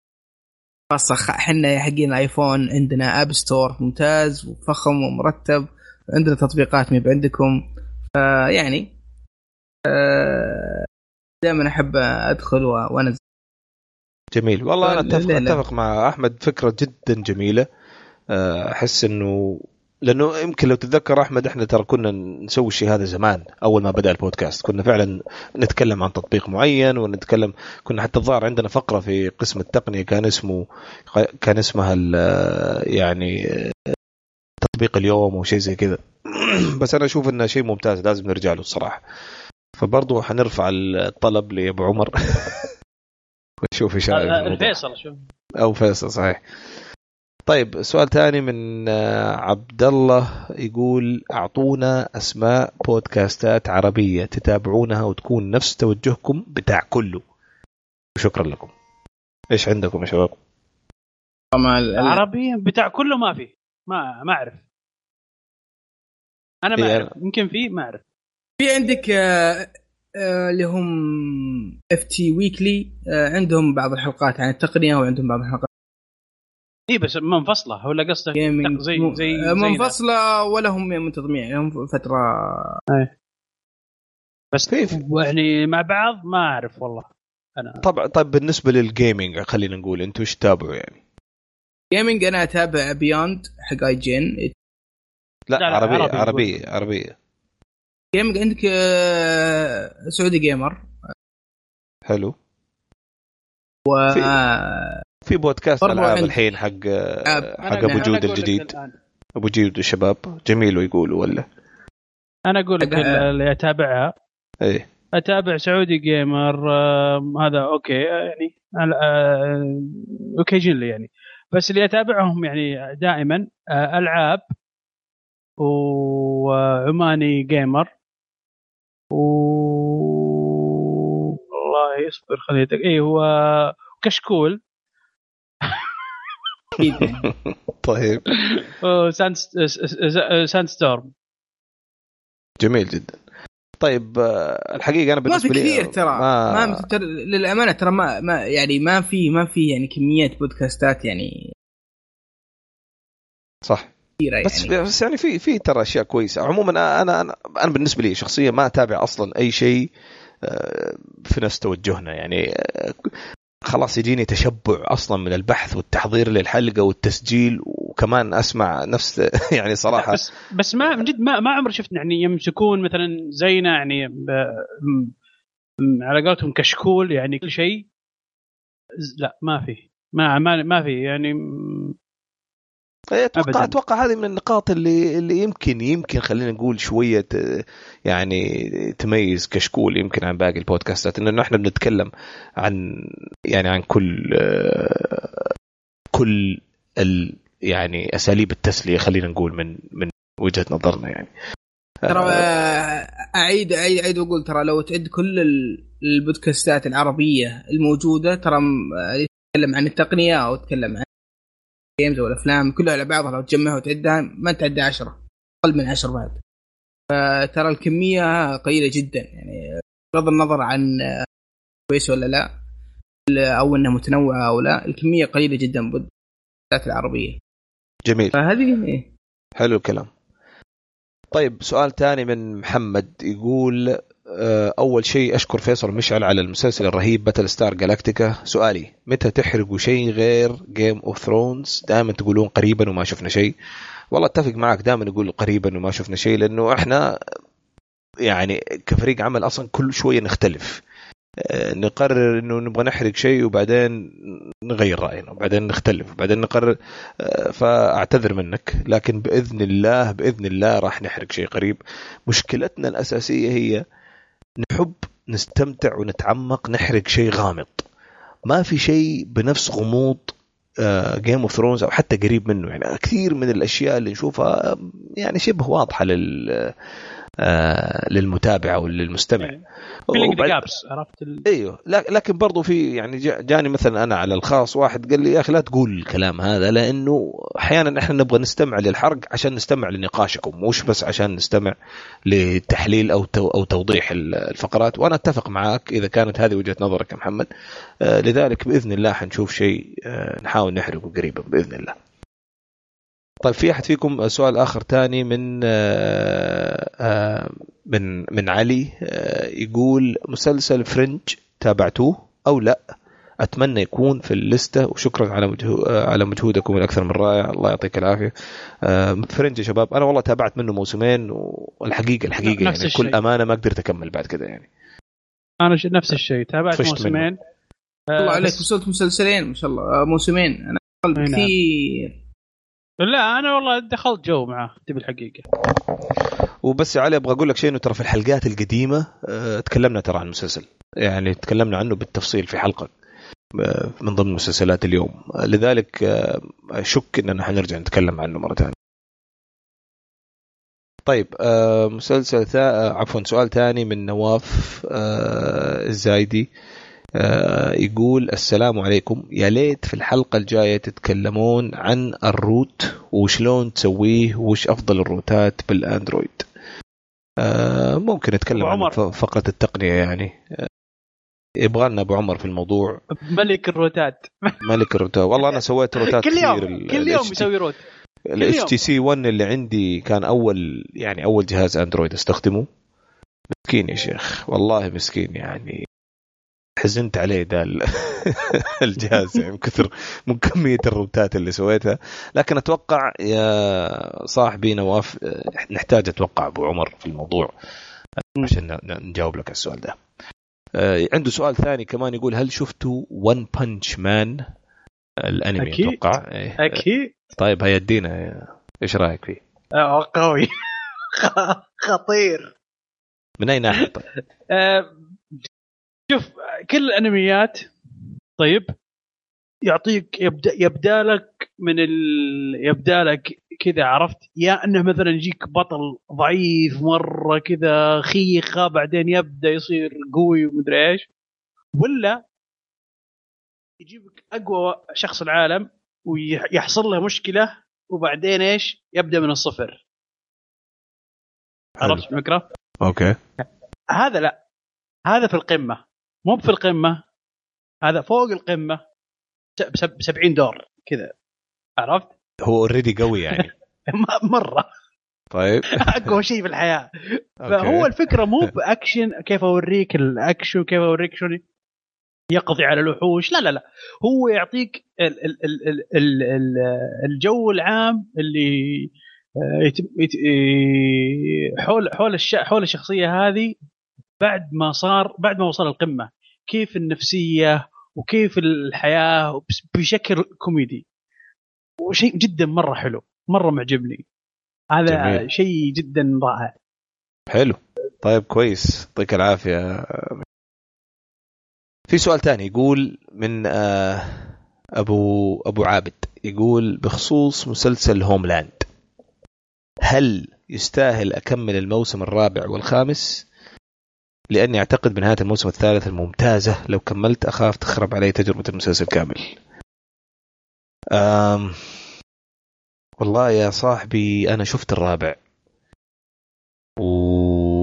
[SPEAKER 2] خاصة إحنا حقين ال iPhone عندنا App Store ممتاز وفخم ومرتب عندنا تطبيقات ما عندكم. فيعني آه دائما أحب أدخل وأنزل.
[SPEAKER 1] جميل. والله أنا اتفق أتفق مع أحمد. فكرة جدا جميلة. آه، أحس إنه لأنه يمكن لو تتذكر أحمد إحنا ترى كنا نسوي الشيء هذا زمان أول ما بدأ البودكاست. كنا فعلا نتكلم عن تطبيق معين ونتكلم كنا حتى الظاهر عندنا فقرة في قسم التقنية كان اسمه كان اسمها يعني تطبيق اليوم أو شيء زي كذا. بس أنا أشوف إنه شيء ممتاز لازم نرجع له الصراحة. فبرضه حنرفع الطلب لأبو عمر. ونشوف إيش
[SPEAKER 3] آه،. فيصل شوف.
[SPEAKER 1] أو فيصل صحيح. طيب سؤال ثاني من آه، عبد الله يقول أعطونا أسماء بودكاستات عربية تتابعونها وتكون نفس توجهكم بتاع كله. شكرا لكم. إيش عندكم يا شباب؟
[SPEAKER 3] عربي بتاع كله ما في. ما ما أعرف. أنا ما
[SPEAKER 1] إيه،
[SPEAKER 3] أعرف. يمكن في ما أعرف.
[SPEAKER 2] في عندك آه، آه، اللي هم اف تي weekly عندهم بعض الحلقات عن التقنية وعندهم بعض الحلقات
[SPEAKER 3] إي بس منفصلة. ولا قصدك
[SPEAKER 2] gaming
[SPEAKER 3] زي زي
[SPEAKER 2] آه،
[SPEAKER 3] زينا.
[SPEAKER 2] منفصلة ولا هم منتظمين هم فتره
[SPEAKER 3] بس
[SPEAKER 1] في-
[SPEAKER 3] يعني مع بعض ما أعرف والله. أنا
[SPEAKER 1] طبعا طيب بالنسبة لل gaming خلينا نقول أنتم إيش تتابعوا يعني؟
[SPEAKER 2] gaming أنا أتابع Beyond حق IGN
[SPEAKER 1] لا,
[SPEAKER 3] لا، لا،
[SPEAKER 1] عربية
[SPEAKER 3] عربي
[SPEAKER 1] عربية عربية.
[SPEAKER 2] gaming عندك آه، سعودي Gamer
[SPEAKER 1] حلو.
[SPEAKER 2] و
[SPEAKER 1] في- في بودكاست
[SPEAKER 2] ألعاب.
[SPEAKER 1] الحين حق
[SPEAKER 2] ألعاب.
[SPEAKER 1] حق
[SPEAKER 3] أبو
[SPEAKER 1] جود الجديد. أبو جود والشباب جميل ويقولوا ولا
[SPEAKER 3] أنا أقول لك اللي أتابعها
[SPEAKER 1] إيه
[SPEAKER 3] أتابع سعودي Gamer آم، هذا okay آه، يعني occasionally يعني بس اللي أتابعهم يعني دائما آه، ألعاب وعماني Gamer و والله اصبر خليني أتأكد. اي هو كشكول
[SPEAKER 2] أكيد.
[SPEAKER 1] طيب.
[SPEAKER 3] وساند Sandstorm.
[SPEAKER 1] جميل جدا. طيب آه، الحقيقة أنا
[SPEAKER 2] ما في
[SPEAKER 1] بالنسبة لي
[SPEAKER 2] كثير ترى. ما, ما ترى للأمانة ترى ما, ما يعني ما في ما في يعني كميات بودكاستات يعني
[SPEAKER 1] صح. بس
[SPEAKER 2] يعني.
[SPEAKER 1] بس يعني في في ترى أشياء كويسة. عموما أنا أنا أنا بالنسبة لي شخصيا ما أتابع أصلا أي شيء آه، في نفس توجهنا يعني. آه، خلاص يجيني تشبع أصلا من البحث والتحضير للحلقة والتسجيل وكمان أسمع نفس يعني صراحة.
[SPEAKER 3] بس بس ما من جد ما ما عمري شفت يعني يمسكون مثلا زينا يعني على قولتهم كشكول يعني كل شيء. لا ما في. ما ما, في يعني
[SPEAKER 1] أتوقع
[SPEAKER 3] أبداً.
[SPEAKER 1] أتوقع هذه من النقاط اللي اللي يمكن يمكن خلينا نقول شوية آه، يعني تميز كشكول يمكن عن باقي البودكاستات إنه إحنا بنتكلم عن يعني عن كل آه، كل ال يعني أساليب التسلية خلينا نقول من من وجهة نظرنا يعني
[SPEAKER 2] ترى
[SPEAKER 1] آه،
[SPEAKER 2] اعيد اعيد أعيد وأقول ترى لو تعد كل ال- البودكاستات العربية الموجودة ترى م- يتكلم عن التقنية أو يتكلم عن جيمز أو الافلام كلها على بعضها لو تجمعها وتعدها ما تعدي عشرة أقل من عشر بعد. فترى الكمية قليلة جدا يعني بغض النظر عن كويس ولا لا أو إنها متنوعة أو لا الكمية قليلة جدا بالبودكاستات العربية.
[SPEAKER 1] جميل.
[SPEAKER 2] فهذه إيه.
[SPEAKER 1] حلو الكلام. طيب سؤال ثاني من محمد يقول أول شيء أشكر فيصل مشعل على المسلسل الرهيب Battlestar Galactica سؤالي متى تحرقوا شيء غير Game of Thrones دائما تقولون قريبا وما شفنا شيء. والله أتفق معك دائما نقول قريبا وما شفنا شيء لأنه إحنا يعني كفريق عمل أصلا كل شوية نختلف. آه، نقرر إنه نبغى نحرق شيء وبعدين نغير رأينا وبعدين نختلف وبعدين نقرر آه، فأعتذر منك. لكن بإذن الله بإذن الله راح نحرق شيء قريب. مشكلتنا الأساسية هي نحب نستمتع ونتعمق نحرق شيء غامض. ما في شيء بنفس غموض Game of Thrones أو حتى قريب منه. يعني كثير من الأشياء اللي نشوفها يعني شبه واضحة لل آه، للمتابع أو للمستمع.
[SPEAKER 3] جابس عرفت ال...
[SPEAKER 1] إيوه. لك- لكن برضو في يعني جا- جاني مثلا أنا على الخاص واحد قال لي يا أخي لا تقول الكلام هذا لأنه أحيانا إحنا نبغى نستمع للحرق عشان نستمع لنقاشكم مش بس عشان نستمع لتحليل أو أو توضيح ال- الفقرات. وأنا أتفق معك إذا كانت هذه وجهة نظرك يا محمد. آه لذلك بإذن الله حنشوف شيء آه نحاول نحرقه قريبا بإذن الله. طيب في أحد فيكم سؤال آخر ثاني من آه آه من من علي آه يقول مسلسل فرنج تابعتوه أو لا؟ أتمنى يكون في الليسته وشكرا على مجهو... آه، على مجهودكم الأكثر من رائع. الله يعطيك العافية. آه، فرنج يا شباب أنا والله تابعت منه موسمين والحقيقة الحقيقة
[SPEAKER 3] نفس
[SPEAKER 1] يعني
[SPEAKER 3] الشيء.
[SPEAKER 1] بكل أمانة ما قدرت أكمل بعد كده يعني.
[SPEAKER 3] أنا ش- نفس الشيء. تابعت موسمين.
[SPEAKER 2] الله عليك وصلت مسلسلين ما شاء الله. موسمين. أنا أقل
[SPEAKER 3] أي نعم.
[SPEAKER 2] كثير.
[SPEAKER 3] لا أنا والله دخلت جو معاه تبي الحقيقة.
[SPEAKER 1] وبس يا علي أبغى أقول لك شيء إنه ترى في الحلقات القديمة آه، تكلمنا ترى عن المسلسل يعني تكلمنا عنه بالتفصيل في حلقة آه، من ضمن مسلسلات اليوم. لذلك آه، أشك إننا حنرجع نتكلم عنه مرة ثانية. طيب مسلسل ثا... عفوا سؤال ثاني من نواف الزايدي يقول السلام عليكم. يا ليت في الحلقة الجاية تتكلمون عن ال root وشلون تسويه وش أفضل الروتات بال Android؟ ممكن نتكلم عن
[SPEAKER 3] عمر.
[SPEAKER 1] ف- فقرة التقنية يعني. آه، يبغى لنا أبو عمر في الموضوع.
[SPEAKER 3] ملك الروتات.
[SPEAKER 1] ملك الروتات. والله أنا سويت روتات
[SPEAKER 3] كل
[SPEAKER 1] كثير
[SPEAKER 3] يوم كل يوم يسوي root.
[SPEAKER 1] الاتش. تي سي 1 اللي عندي كان أول يعني أول جهاز Android أستخدمه. مسكين يا شيخ. والله مسكين يعني. حزنت عليه ده ال- الجهاز يعني من كثر من كمية الروتات اللي سويتها لكن أتوقع يا صاحبي نواف آه، نحتاج أتوقع أبو عمر في الموضوع عشان نجاوب لك السؤال ده آه، عنده سؤال ثاني كمان يقول هل شفتوا One Punch Man الأنمي
[SPEAKER 3] أكيد.
[SPEAKER 1] أتوقع.
[SPEAKER 3] أكيد
[SPEAKER 1] طيب هيا ادينا إيش رأيك فيه؟
[SPEAKER 3] آه، قوي خطير
[SPEAKER 1] من أي ناحية طيب؟
[SPEAKER 3] شوف كل الأنميات طيب يعطيك يبدأ يبدأ لك من ال... يبدأ لك كذا عرفت؟ يا إنه مثلا يجيك بطل ضعيف مرة كذا خيخة بعدين يبدأ يصير قوي ومدري إيش. ولا يجيبك أقوى شخص العالم ويحصل له مشكلة وبعدين إيش؟ يبدأ من الصفر. عرفت الفكرة؟
[SPEAKER 1] Okay.
[SPEAKER 3] هذا لا. هذا في القمة. مو في القمة. هذا فوق القمة. ب 70 دور. كذا. عرفت؟
[SPEAKER 1] هو already قوي يعني.
[SPEAKER 3] مرة.
[SPEAKER 1] طيب.
[SPEAKER 3] أقوى شيء في
[SPEAKER 1] الحياة.
[SPEAKER 3] فهو الفكرة مو بأكشن كيف أوريك الأكشن كيف أوريك شلون يقضي على الوحوش. لا لا لا. هو يعطيك ال ال ال ال ال ال الجو العام اللي آه، حول حول الش حول الشخصية هذه بعد ما صار بعد ما وصل القمة كيف النفسية وكيف الحياة بشكل كوميدي. وشيء جدا مرة حلو مرة معجبني. هذا. شيء جدا رائع.
[SPEAKER 1] حلو. طيب كويس. يعطيك العافية. في سؤال ثاني يقول من آه، ابو أبو عابد. يقول بخصوص مسلسل هوملاند هل يستاهل أكمل الموسم الرابع والخامس؟ لأني أعتقد بنهايه الموسم الثالث الممتازة لو كملت أخاف تخرب علي تجربة المسلسل كامل. أم والله يا صاحبي أنا شفت الرابع. و...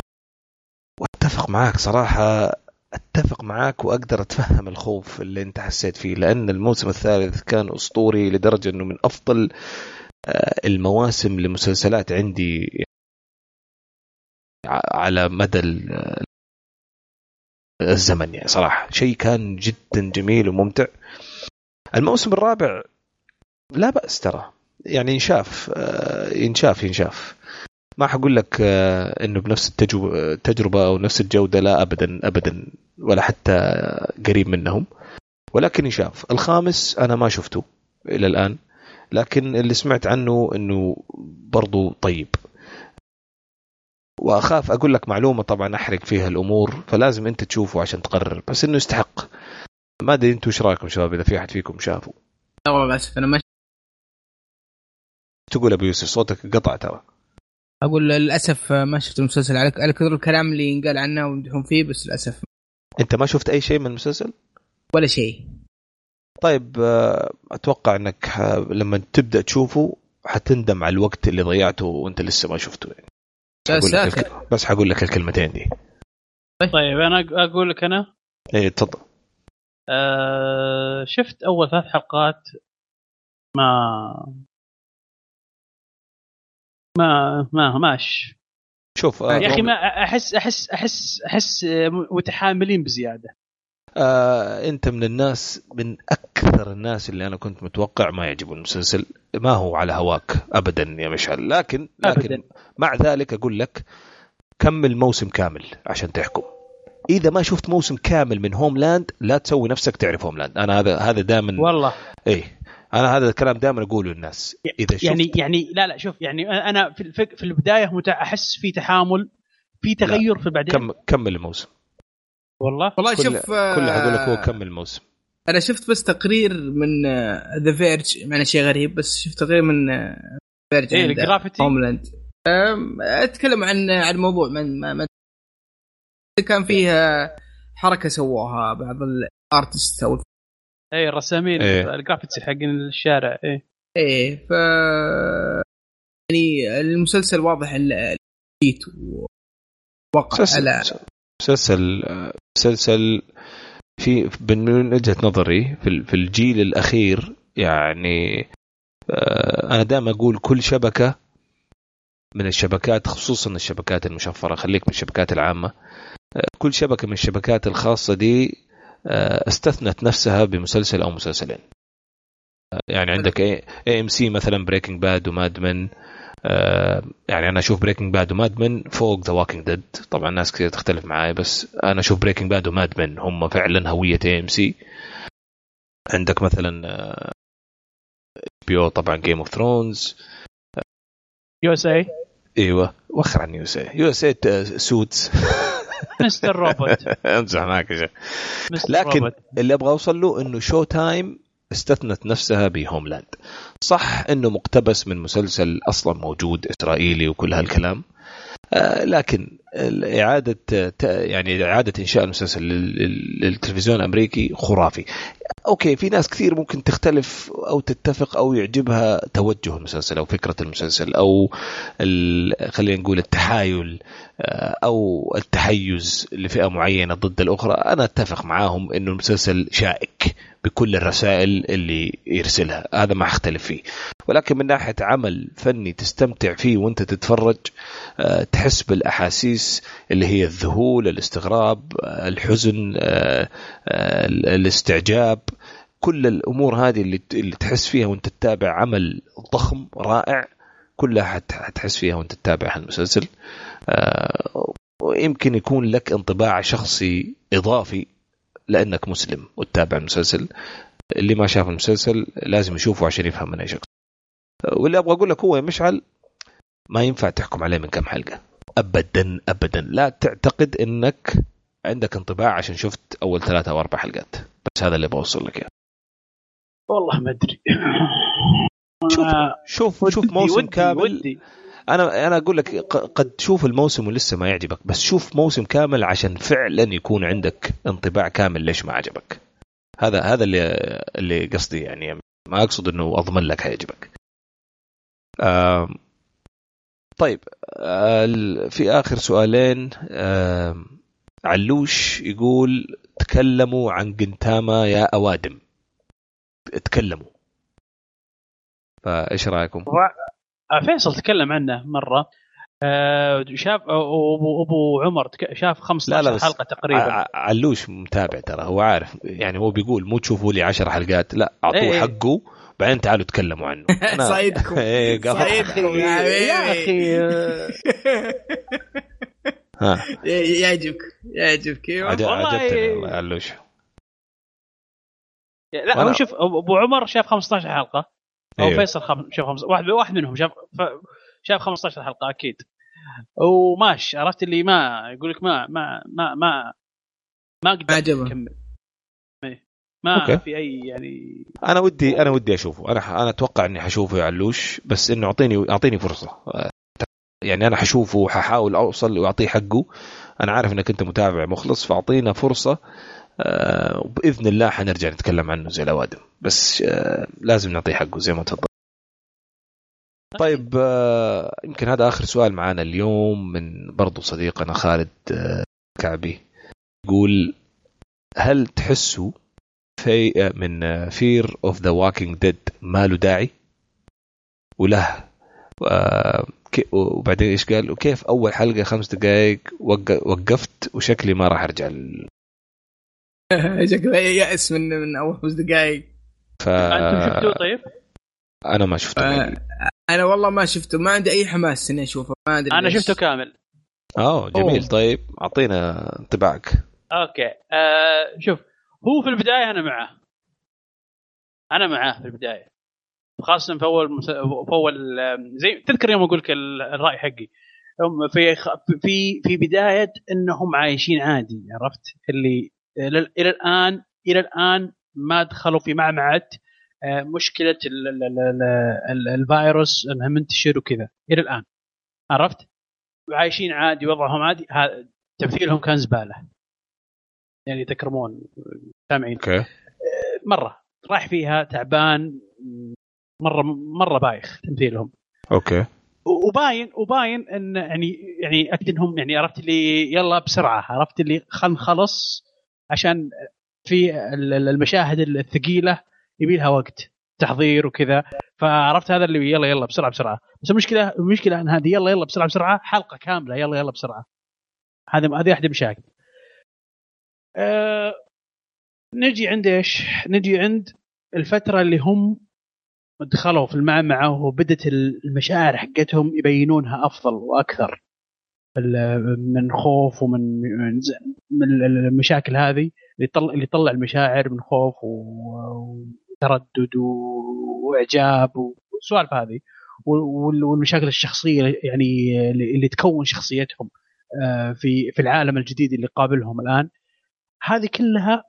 [SPEAKER 1] واتفق معاك صراحة أتفق معاك وأقدر أتفهم الخوف اللي أنت حسيت فيه لأن الموسم الثالث كان أسطوري لدرجة إنه من أفضل آه، المواسم لمسلسلات عندي على مدى الزمن يعني صراحة. شيء كان جدا جميل وممتع. الموسم الرابع لا بأس ترى. يعني ينشاف آه، ينشاف ينشاف. ما حقول لك آه، إنه بنفس التجربه أو نفس الجودة لا ابدا ابدا ولا حتى قريب منهم. ولكن ينشاف. الخامس أنا ما شفته إلى الآن. لكن اللي سمعت عنه إنه برضو طيب. وأخاف أقول لك معلومة طبعا أحرق فيها الأمور فلازم أنت تشوفه عشان تقرر بس إنه يستحق. ما أدري أنتم إيش رأيكم شباب إذا في أحد فيكم شافه.
[SPEAKER 2] لا والله للاسف أنا ما
[SPEAKER 1] تقول أبو يوسف صوتك قطع ترى.
[SPEAKER 2] أقول للأسف ما شفت المسلسل. على على كثر الكلام اللي ينقال عنه ويمدحون فيه بس للأسف.
[SPEAKER 1] أنت ما شفت أي شيء من المسلسل؟
[SPEAKER 2] ولا شيء.
[SPEAKER 1] طيب آه، أتوقع إنك ح- لما تبدأ تشوفه حتندم على الوقت اللي ضيعته وأنت لسه ما شفته يعني.
[SPEAKER 2] يا
[SPEAKER 1] حقول لك بس حقول لك الكلمتين دي.
[SPEAKER 3] طيب. أنا أق- أقول لك أنا.
[SPEAKER 1] إيه تفضل.
[SPEAKER 3] آه شفت أول ثلاث حلقات ما ما ما ماش.
[SPEAKER 1] شوف آه،
[SPEAKER 3] يا
[SPEAKER 1] أخي
[SPEAKER 3] ما احس احس احس أحس متحاملين بزيادة.
[SPEAKER 1] آه انت من الناس من أكثر الناس اللي أنا كنت متوقع ما يعجبه المسلسل. ما هو على هواك ابدا يا مشعل. لكن لكن
[SPEAKER 3] أبداً.
[SPEAKER 1] مع ذلك أقول لك كمل موسم كامل عشان تحكم. إذا ما شفت موسم كامل من Homeland لا تسوي نفسك تعرف Homeland أنا هذا هذا دائما
[SPEAKER 3] والله.
[SPEAKER 1] إيه. أنا هذا الكلام دائما أقوله للناس. إذا شفت
[SPEAKER 3] يعني يعني لا لا شوف يعني أنا في في البداية أحس في تحامل في تغير في بعدين.
[SPEAKER 1] كم كمل الموسم.
[SPEAKER 3] والله.
[SPEAKER 2] والله
[SPEAKER 1] كل
[SPEAKER 2] شوف آه،
[SPEAKER 1] كل أقول لك هو كمل الموسم.
[SPEAKER 2] أنا شفت بس تقرير من The Verge معنى شيء غريب بس شفت تقرير من Verge
[SPEAKER 3] إيه ال
[SPEAKER 2] graffiti؟ Homeland أتكلم عن عن موضوع من ما ما كان فيها حركة سووها بعض ال artists
[SPEAKER 3] أو إيه الرسامين
[SPEAKER 1] إيه.
[SPEAKER 3] الجرافيتي حقين الشارع إيه.
[SPEAKER 2] إيه ف يعني المسلسل واضح ال- ال hate
[SPEAKER 1] وقع
[SPEAKER 2] على
[SPEAKER 1] مسلسل مسلسل في من وجهة نظري في ال- في الجيل الأخير يعني آه، أنا دائما أقول كل شبكة من الشبكات خصوصا الشبكات المشفرة خليك من الشبكات العامة آه، كل شبكة من الشبكات الخاصة دي آه، استثنت نفسها بمسلسل أو مسلسلين. يعني عندك AMC مثلا Breaking Bad و Mad Men يعني أنا أشوف Breaking Bad و Mad Men فوق The Walking Dead طبعا ناس كثير تختلف معي بس أنا أشوف Breaking Bad و Mad Men هم فعلا هوية AMC عندك مثلا بي أو طبعا Game
[SPEAKER 3] of Thrones USA
[SPEAKER 1] إيوه وخر عن USA USA Suits
[SPEAKER 3] Mr. Robot.
[SPEAKER 1] أمزح معك يا لكن اللي أبغى أوصل له إنه Showtime استثنت نفسها ب Homeland صح إنه مقتبس من مسلسل أصلا موجود إسرائيلي وكل هالكلام. آه، لكن اعاده ت- يعني إعادة إنشاء المسلسل لل- لل- للتلفزيون الأمريكي خرافي. أوكي في ناس كثير ممكن تختلف أو تتفق أو يعجبها توجه المسلسل أو فكرة المسلسل ال- خلينا نقول التحايل أو التحيز لفئة معينة ضد الأخرى. أنا أتفق معاهم إنه المسلسل شائك بكل الرسائل اللي يرسلها. هذا ما أختلف فيه. ولكن من ناحية عمل فني تستمتع فيه وأنت تتفرج آه، تحس بالأحاسيس اللي هي الذهول الاستغراب آه، الحزن آه، آه، الاستعجاب. كل الأمور هذه اللي تحس فيها وأنت تتابع عمل ضخم رائع كلها حت- حتحس فيها وأنت تتابع هالمسلسل. آه، ويمكن يكون لك انطباع شخصي إضافي لأنك مسلم وتتابع المسلسل. اللي ما شاف المسلسل لازم يشوفه عشان يفهم من أي شخص. واللي أبغى أقول لك هو يا مشعل ما ينفع تحكم عليه من كم حلقة. ابدا ابدا. لا تعتقد إنك عندك انطباع عشان شفت أول ثلاثة أو أربع حلقات. بس هذا اللي بوصل لك اياه
[SPEAKER 3] والله ما أدري.
[SPEAKER 1] شوف
[SPEAKER 3] آه،
[SPEAKER 1] شوف شوف موسم
[SPEAKER 3] ودي-
[SPEAKER 1] كامل.
[SPEAKER 3] ودي.
[SPEAKER 1] أنا أنا أقول لك قد تشوف الموسم ولسه ما يعجبك بس شوف موسم كامل عشان فعلا يكون عندك انطباع كامل ليش ما عجبك. هذا هذا اللي اللي قصدي يعني. ما أقصد إنه أضمن لك حيعجبك آم، طيب في آخر سؤالين. علوش يقول تكلموا عن جنتاما يا أوادم. تكلموا فإيش رأيكم؟
[SPEAKER 3] آه، فيصل تكلم عنه مرة. آه، شاف ابو أبو عمر شاف 15
[SPEAKER 1] لا لا بس
[SPEAKER 3] حلقة تقريبا.
[SPEAKER 1] علوش متابع ترى هو عارف. يعني هو بيقول مو تشوفوا لي عشر حلقات لا أعطوه
[SPEAKER 3] إيه.
[SPEAKER 1] حقه بعدين تعالوا تكلموا عنه. أنا-
[SPEAKER 2] صايدكم
[SPEAKER 1] إيه،
[SPEAKER 2] يا
[SPEAKER 3] أخي.
[SPEAKER 1] ها.
[SPEAKER 2] يعجبك. يعجبك. أيوه.
[SPEAKER 1] عج-
[SPEAKER 3] والله
[SPEAKER 1] عجبتني. والله علوش.
[SPEAKER 3] لا هو شوف ابو عمر شاف 15 حلقة. أو
[SPEAKER 1] أيوه.
[SPEAKER 3] فيصل خم... شاف خمس... واحد واحد منهم شاف ف... شاف 15 حلقة أكيد وماش عرفت اللي ما يقول لك ما ما ما ما ما
[SPEAKER 2] أقدر.
[SPEAKER 3] أكمل إيه. ما
[SPEAKER 1] أوكي.
[SPEAKER 3] في أي يعني
[SPEAKER 1] أنا ودي أنا ودي أشوفه أنا ح- أنا أتوقع إني حشوفه يا علوش بس إنه اعطيني أعطيني فرصة يعني أنا حشوفه وححاول أوصل وأعطيه حقه أنا عارف إنك أنت متابع مخلص فأعطينا فرصة وبإذن الله حنرجع نتكلم عنه زي الاوادم بس آه، لازم نعطيه حقه زي ما تفضل. طيب. آه، يمكن هذا آخر سؤال معنا اليوم من برضو صديقنا خالد آه، كعبي. يقول هل تحسوا في آه، من Fear of The Walking Dead ما له داعي؟ وله. آه، وبعدين إيش قال؟ وكيف أول حلقة خمس دقائق وق- وقفت وشكلي ما راح أرجع
[SPEAKER 2] شكله يأس من من أول خمس دقائق
[SPEAKER 1] ف
[SPEAKER 3] أنتم شفتوه طيب؟
[SPEAKER 1] أنا ما شفته.
[SPEAKER 2] آه، أنا والله ما شفته. ما عندي أي حماس إني أشوفه. ما
[SPEAKER 3] أدري
[SPEAKER 2] أنا.
[SPEAKER 3] شفته كامل.
[SPEAKER 1] آه جميل.
[SPEAKER 2] أوه.
[SPEAKER 1] طيب أعطينا انطباعك.
[SPEAKER 3] أوكي. آه شوف هو في البداية أنا معه. أنا معاه في البداية. خاصة في أول مس... في أول زي تذكر يوم أقول لك الرأي حقي. هم في في في بداية إنهم عايشين عادي عرفت؟ اللي إلى الآن إلى الآن ما دخلوا في معمعة آه، مشكلة الفيروس انها منتشر وكذا. إلى الآن. عرفت؟ عايشين عادي وضعهم عادي. تمثيلهم كان زبالة. يعني تكرمون سامعين.
[SPEAKER 1] أوكي.
[SPEAKER 3] آه، مرة. رايح فيها تعبان مرة مرة بايخ تمثيلهم.
[SPEAKER 1] أوكي.
[SPEAKER 3] وباين وباين إن يعني يعني أكيد إنهم يعني عرفت اللي يلا بسرعة عرفت اللي خل نخلص عشان في المشاهد الثقيلة يبي لها وقت تحضير وكذا. فعرفت هذا اللي يلا يلا بسرعة بسرعة. بس المشكلة المشكلة إن هذه يلا يلا بسرعة بسرعة حلقة كاملة يلا يلا بسرعة. هذه هذه واحدة مشاكل أه نجي عند إيش؟ نجي عند الفترة اللي هم دخلوا في المعمعة وبدت المشاعر حقتهم يبينونها أفضل وأكثر. من خوف ومن من المشاكل هذه اللي يطلع اللي يطلع المشاعر من خوف وتردد وإعجاب والسوالف هذه. والمشاكل الشخصية يعني اللي تكون شخصيتهم آه، في في العالم الجديد اللي قابلهم الآن. هذه كلها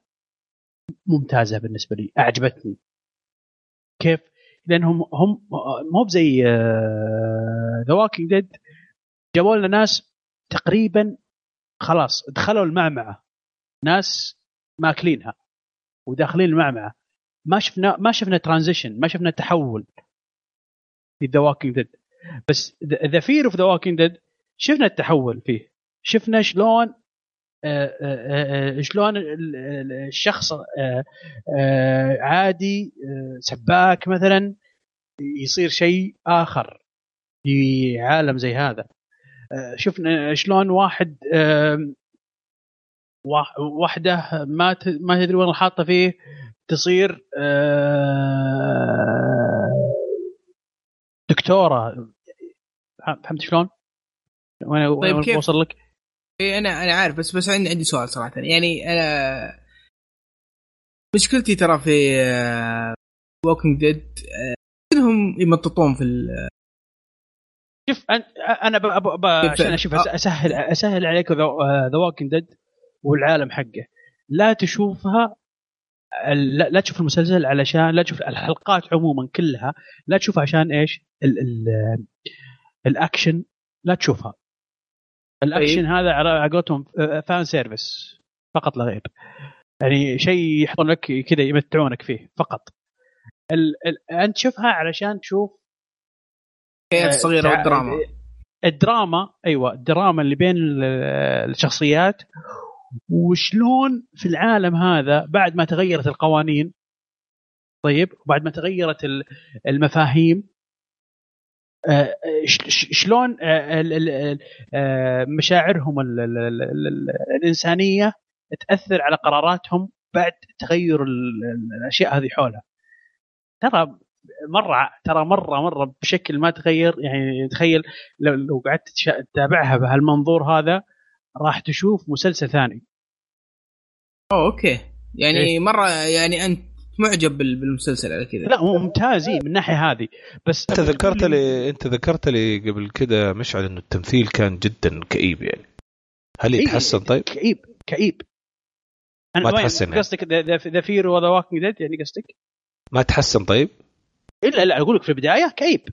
[SPEAKER 3] ممتازة بالنسبة لي أعجبتني. كيف؟ لأنهم هم مو بزي The Walking Dead جابوا لنا ناس تقريبا خلاص دخلوا المعمعة. ناس ماكلينها وداخلين المعمعة. ما شفنا ما شفنا transition ما شفنا تحول في The Walking Dead بس The Fear of The Walking Dead شفنا التحول فيه. شفنا شلون آه، آه، آه، شلون الشخص عادي سباك مثلا يصير شيء آخر في عالم زي هذا. شفنا شلون واحد واحدة ما ما تدري وين حاطه فيه تصير دكتورة فهمت شلون؟ وين طيب كيف وصل لك؟
[SPEAKER 2] اي أنا أنا عارف بس بس عندي عندي سؤال صراحة يعني أنا مشكلتي ترى في Walking Dead انهم يمططون في
[SPEAKER 3] شوف أنا ب... ب... ب... عشان أشوف أسهل أسهل عليك The Walking Dead والعالم حقه. لا تشوفها لا, لا تشوف المسلسل علشان لا تشوف الحلقات عموما كلها لا تشوفها عشان إيش؟ ال... ال... الأكشن لا تشوفها. الأكشن طيب. هذا على قولتهم فان سيرفيس فقط لا غير. يعني شيء يحطون لك كذا يمتعونك فيه فقط. ال... ال... أنت تشوفها علشان تشوف
[SPEAKER 2] كيف صغيره والدراما.
[SPEAKER 3] الدراما أيوه الدراما اللي بين الشخصيات وشلون في العالم هذا بعد ما تغيرت القوانين طيب وبعد ما تغيرت المفاهيم آه، شلون آه، آه، مشاعرهم الإنسانية تأثر على قراراتهم بعد تغير الأشياء هذه حولها. ترى مرة ترى مرة مرة بشكل ما تغير يعني تخيل لو, لو قعدت تتابعها بهالمنظور هذا راح تشوف مسلسل ثاني
[SPEAKER 2] أوه أوكي يعني إيه؟ مرة يعني أنت معجب بالمسلسل على كذا
[SPEAKER 3] لا ممتاز من الناحيه هذه بس
[SPEAKER 1] أنت ذكرت لي أنت ذكرت لي قبل كذا مشعل إنه التمثيل كان جدا كئيب يعني هل يتحسن طيب؟
[SPEAKER 3] كئيب كئيب
[SPEAKER 1] ما تحسن يعني.
[SPEAKER 3] قصدك The Fear و The Walking Dead يعني قصدك؟
[SPEAKER 1] ما تحسن طيب؟
[SPEAKER 3] إلا لا أقول لك في البداية كئيب.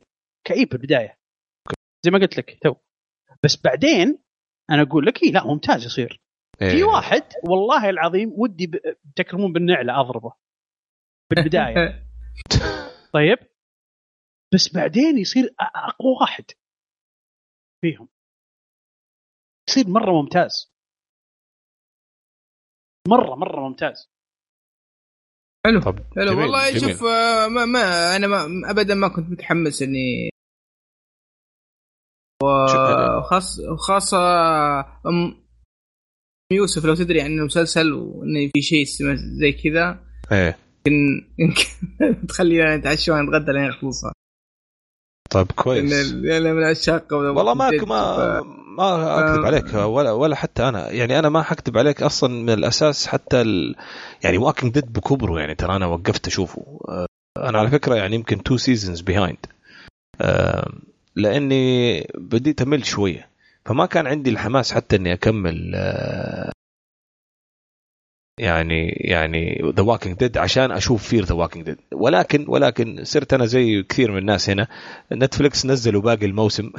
[SPEAKER 3] كئيب في البداية. زي ما قلت لك تو. بس بعدين أنا أقول لك إيه لا ممتاز يصير. إيه. في واحد والله العظيم ودي تكرمون بالنعلة أضربه. بالبداية. طيب. بس بعدين يصير أقوى واحد فيهم. يصير مرة ممتاز. مرة مرة ممتاز.
[SPEAKER 2] حلو. طب حلو. جميل والله جميل. شوف آه، ما, ما أنا ما ابدا ما كنت متحمس إني وخاصة خاصة أم يوسف لو تدري عن المسلسل وانه في شيء زي كذا
[SPEAKER 1] إيه.
[SPEAKER 2] يمكن يمكن تخلينا نتعشى ونتغدى لين يخلصها
[SPEAKER 1] طيب كويس.
[SPEAKER 2] أنا من عشاق
[SPEAKER 1] والله ما ما ما أكذب عليك ولا ولا حتى أنا. يعني أنا ما حكذب عليك أصلا من الأساس حتى ال... يعني Walking Dead بكبره يعني ترى أنا وقفت أشوفه. أنا على فكرة يعني يمكن two seasons behind لأني بديت أمل شوية. فما كان عندي الحماس حتى إني أكمل آه، يعني يعني The Walking Dead عشان أشوف Fear The Walking Dead ولكن ولكن صرت أنا زي كثير من الناس هنا. Netflix نزلوا باقي الموسم.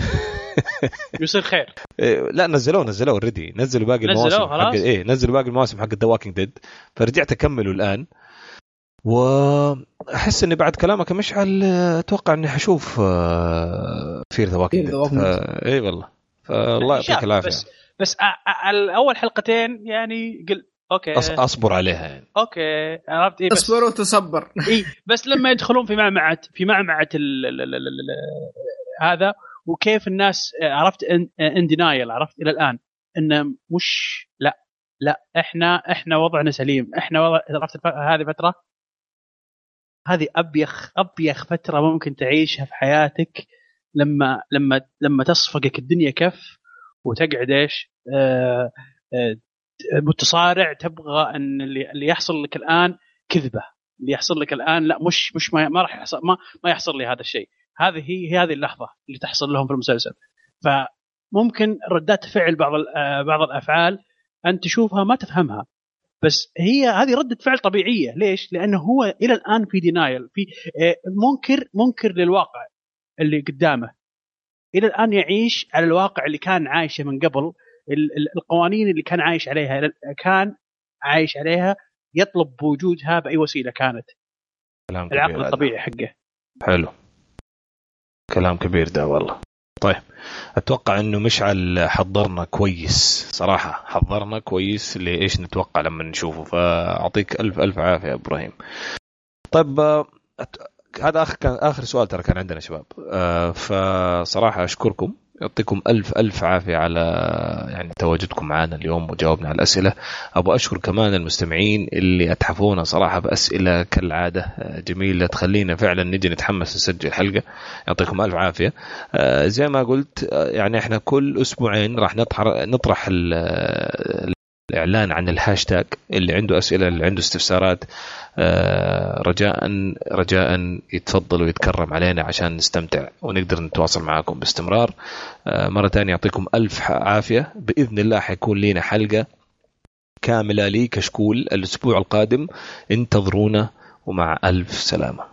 [SPEAKER 3] يصير خير.
[SPEAKER 1] إيه، لا نزلوه نزلوه already نزلوا باقي
[SPEAKER 3] نزلوه
[SPEAKER 1] المواسم
[SPEAKER 3] خلاص؟
[SPEAKER 1] حق إيه نزلوا باقي المواسم حق The Walking Dead فرجعت أكمله الآن. واحس إني بعد كلامك يا مشعل آه، أتوقع إني حشوف
[SPEAKER 2] Fear the
[SPEAKER 1] Walking Dead
[SPEAKER 2] Walking Dead.
[SPEAKER 1] اي والله. فالله يعطيك العافية.
[SPEAKER 3] بس بس أ- أ- الأول حلقتين يعني قل
[SPEAKER 1] okay. أصبر عليها يعني.
[SPEAKER 3] okay. عرفت؟ إيه بس
[SPEAKER 2] اصبر وتصبر.
[SPEAKER 3] إيه بس لما يدخلون في معمعة في معمعة ال ال ال ال ال هذا وكيف الناس عرفت؟ in denial عرفت؟ إلى الآن. انه مش لا لا إحنا إحنا وضعنا سليم. إحنا وضع عرفت هذه فترة؟ هذه ابيخ أبيخ فترة ممكن تعيشها في حياتك لما لما لما تصفقك الدنيا كف وتقعد إيش؟ آه آه متصارع تبغى أن اللي, يحصل لك الآن كذبة. اللي يحصل لك الآن لا مش مش ما, ما راح يحصل ما, ما يحصل لي هذا الشيء. هذه هي هذه اللحظة اللي تحصل لهم في المسلسل. فممكن ردات فعل بعض آه، بعض الأفعال انت تشوفها ما تفهمها. بس هي هذه ردة فعل طبيعية. ليش؟ لأنه هو إلى الآن في دينايل في آه، منكر منكر للواقع اللي قدامه. إلى الآن يعيش على الواقع اللي كان عايشه من قبل. القوانين اللي كان عايش عليها كان عايش عليها يطلب بوجودها بأي وسيلة كانت.
[SPEAKER 1] كلام كبير
[SPEAKER 3] العقل. الطبيعي حقه.
[SPEAKER 1] حلو. كلام كبير ده والله. طيب أتوقع إنه مشعل حضرنا كويس صراحة. حضرنا كويس لإيش نتوقع لما نشوفه. فأعطيك ألف ألف عافية يا إبراهيم. طيب أت- هذا آخر كان آخر سؤال ترى كان عندنا شباب. آه، فصراحة أشكركم. يعطيكم ألف ألف عافية على يعني تواجدكم معنا اليوم وجاوبنا على الأسئلة. أبغى أشكر كمان المستمعين اللي أتحفونا صراحة بأسئلة كالعادة. آه، جميله تخلينا فعلا نجي نتحمس نسجل حلقة. يعطيكم ألف عافية. آه، زي ما قلت آه، يعني إحنا كل أسبوعين راح نطرح نطرح الإعلان عن الهاشتاج اللي عنده أسئلة اللي عنده استفسارات. آه، رجاء رجاء يتفضل ويتكرم علينا عشان نستمتع ونقدر نتواصل معاكم باستمرار. آه، مرة ثانية يعطيكم ألف عافية. بإذن الله حيكون لنا حلقة كاملة لكشكول الأسبوع القادم. انتظرونا ومع ألف سلامة.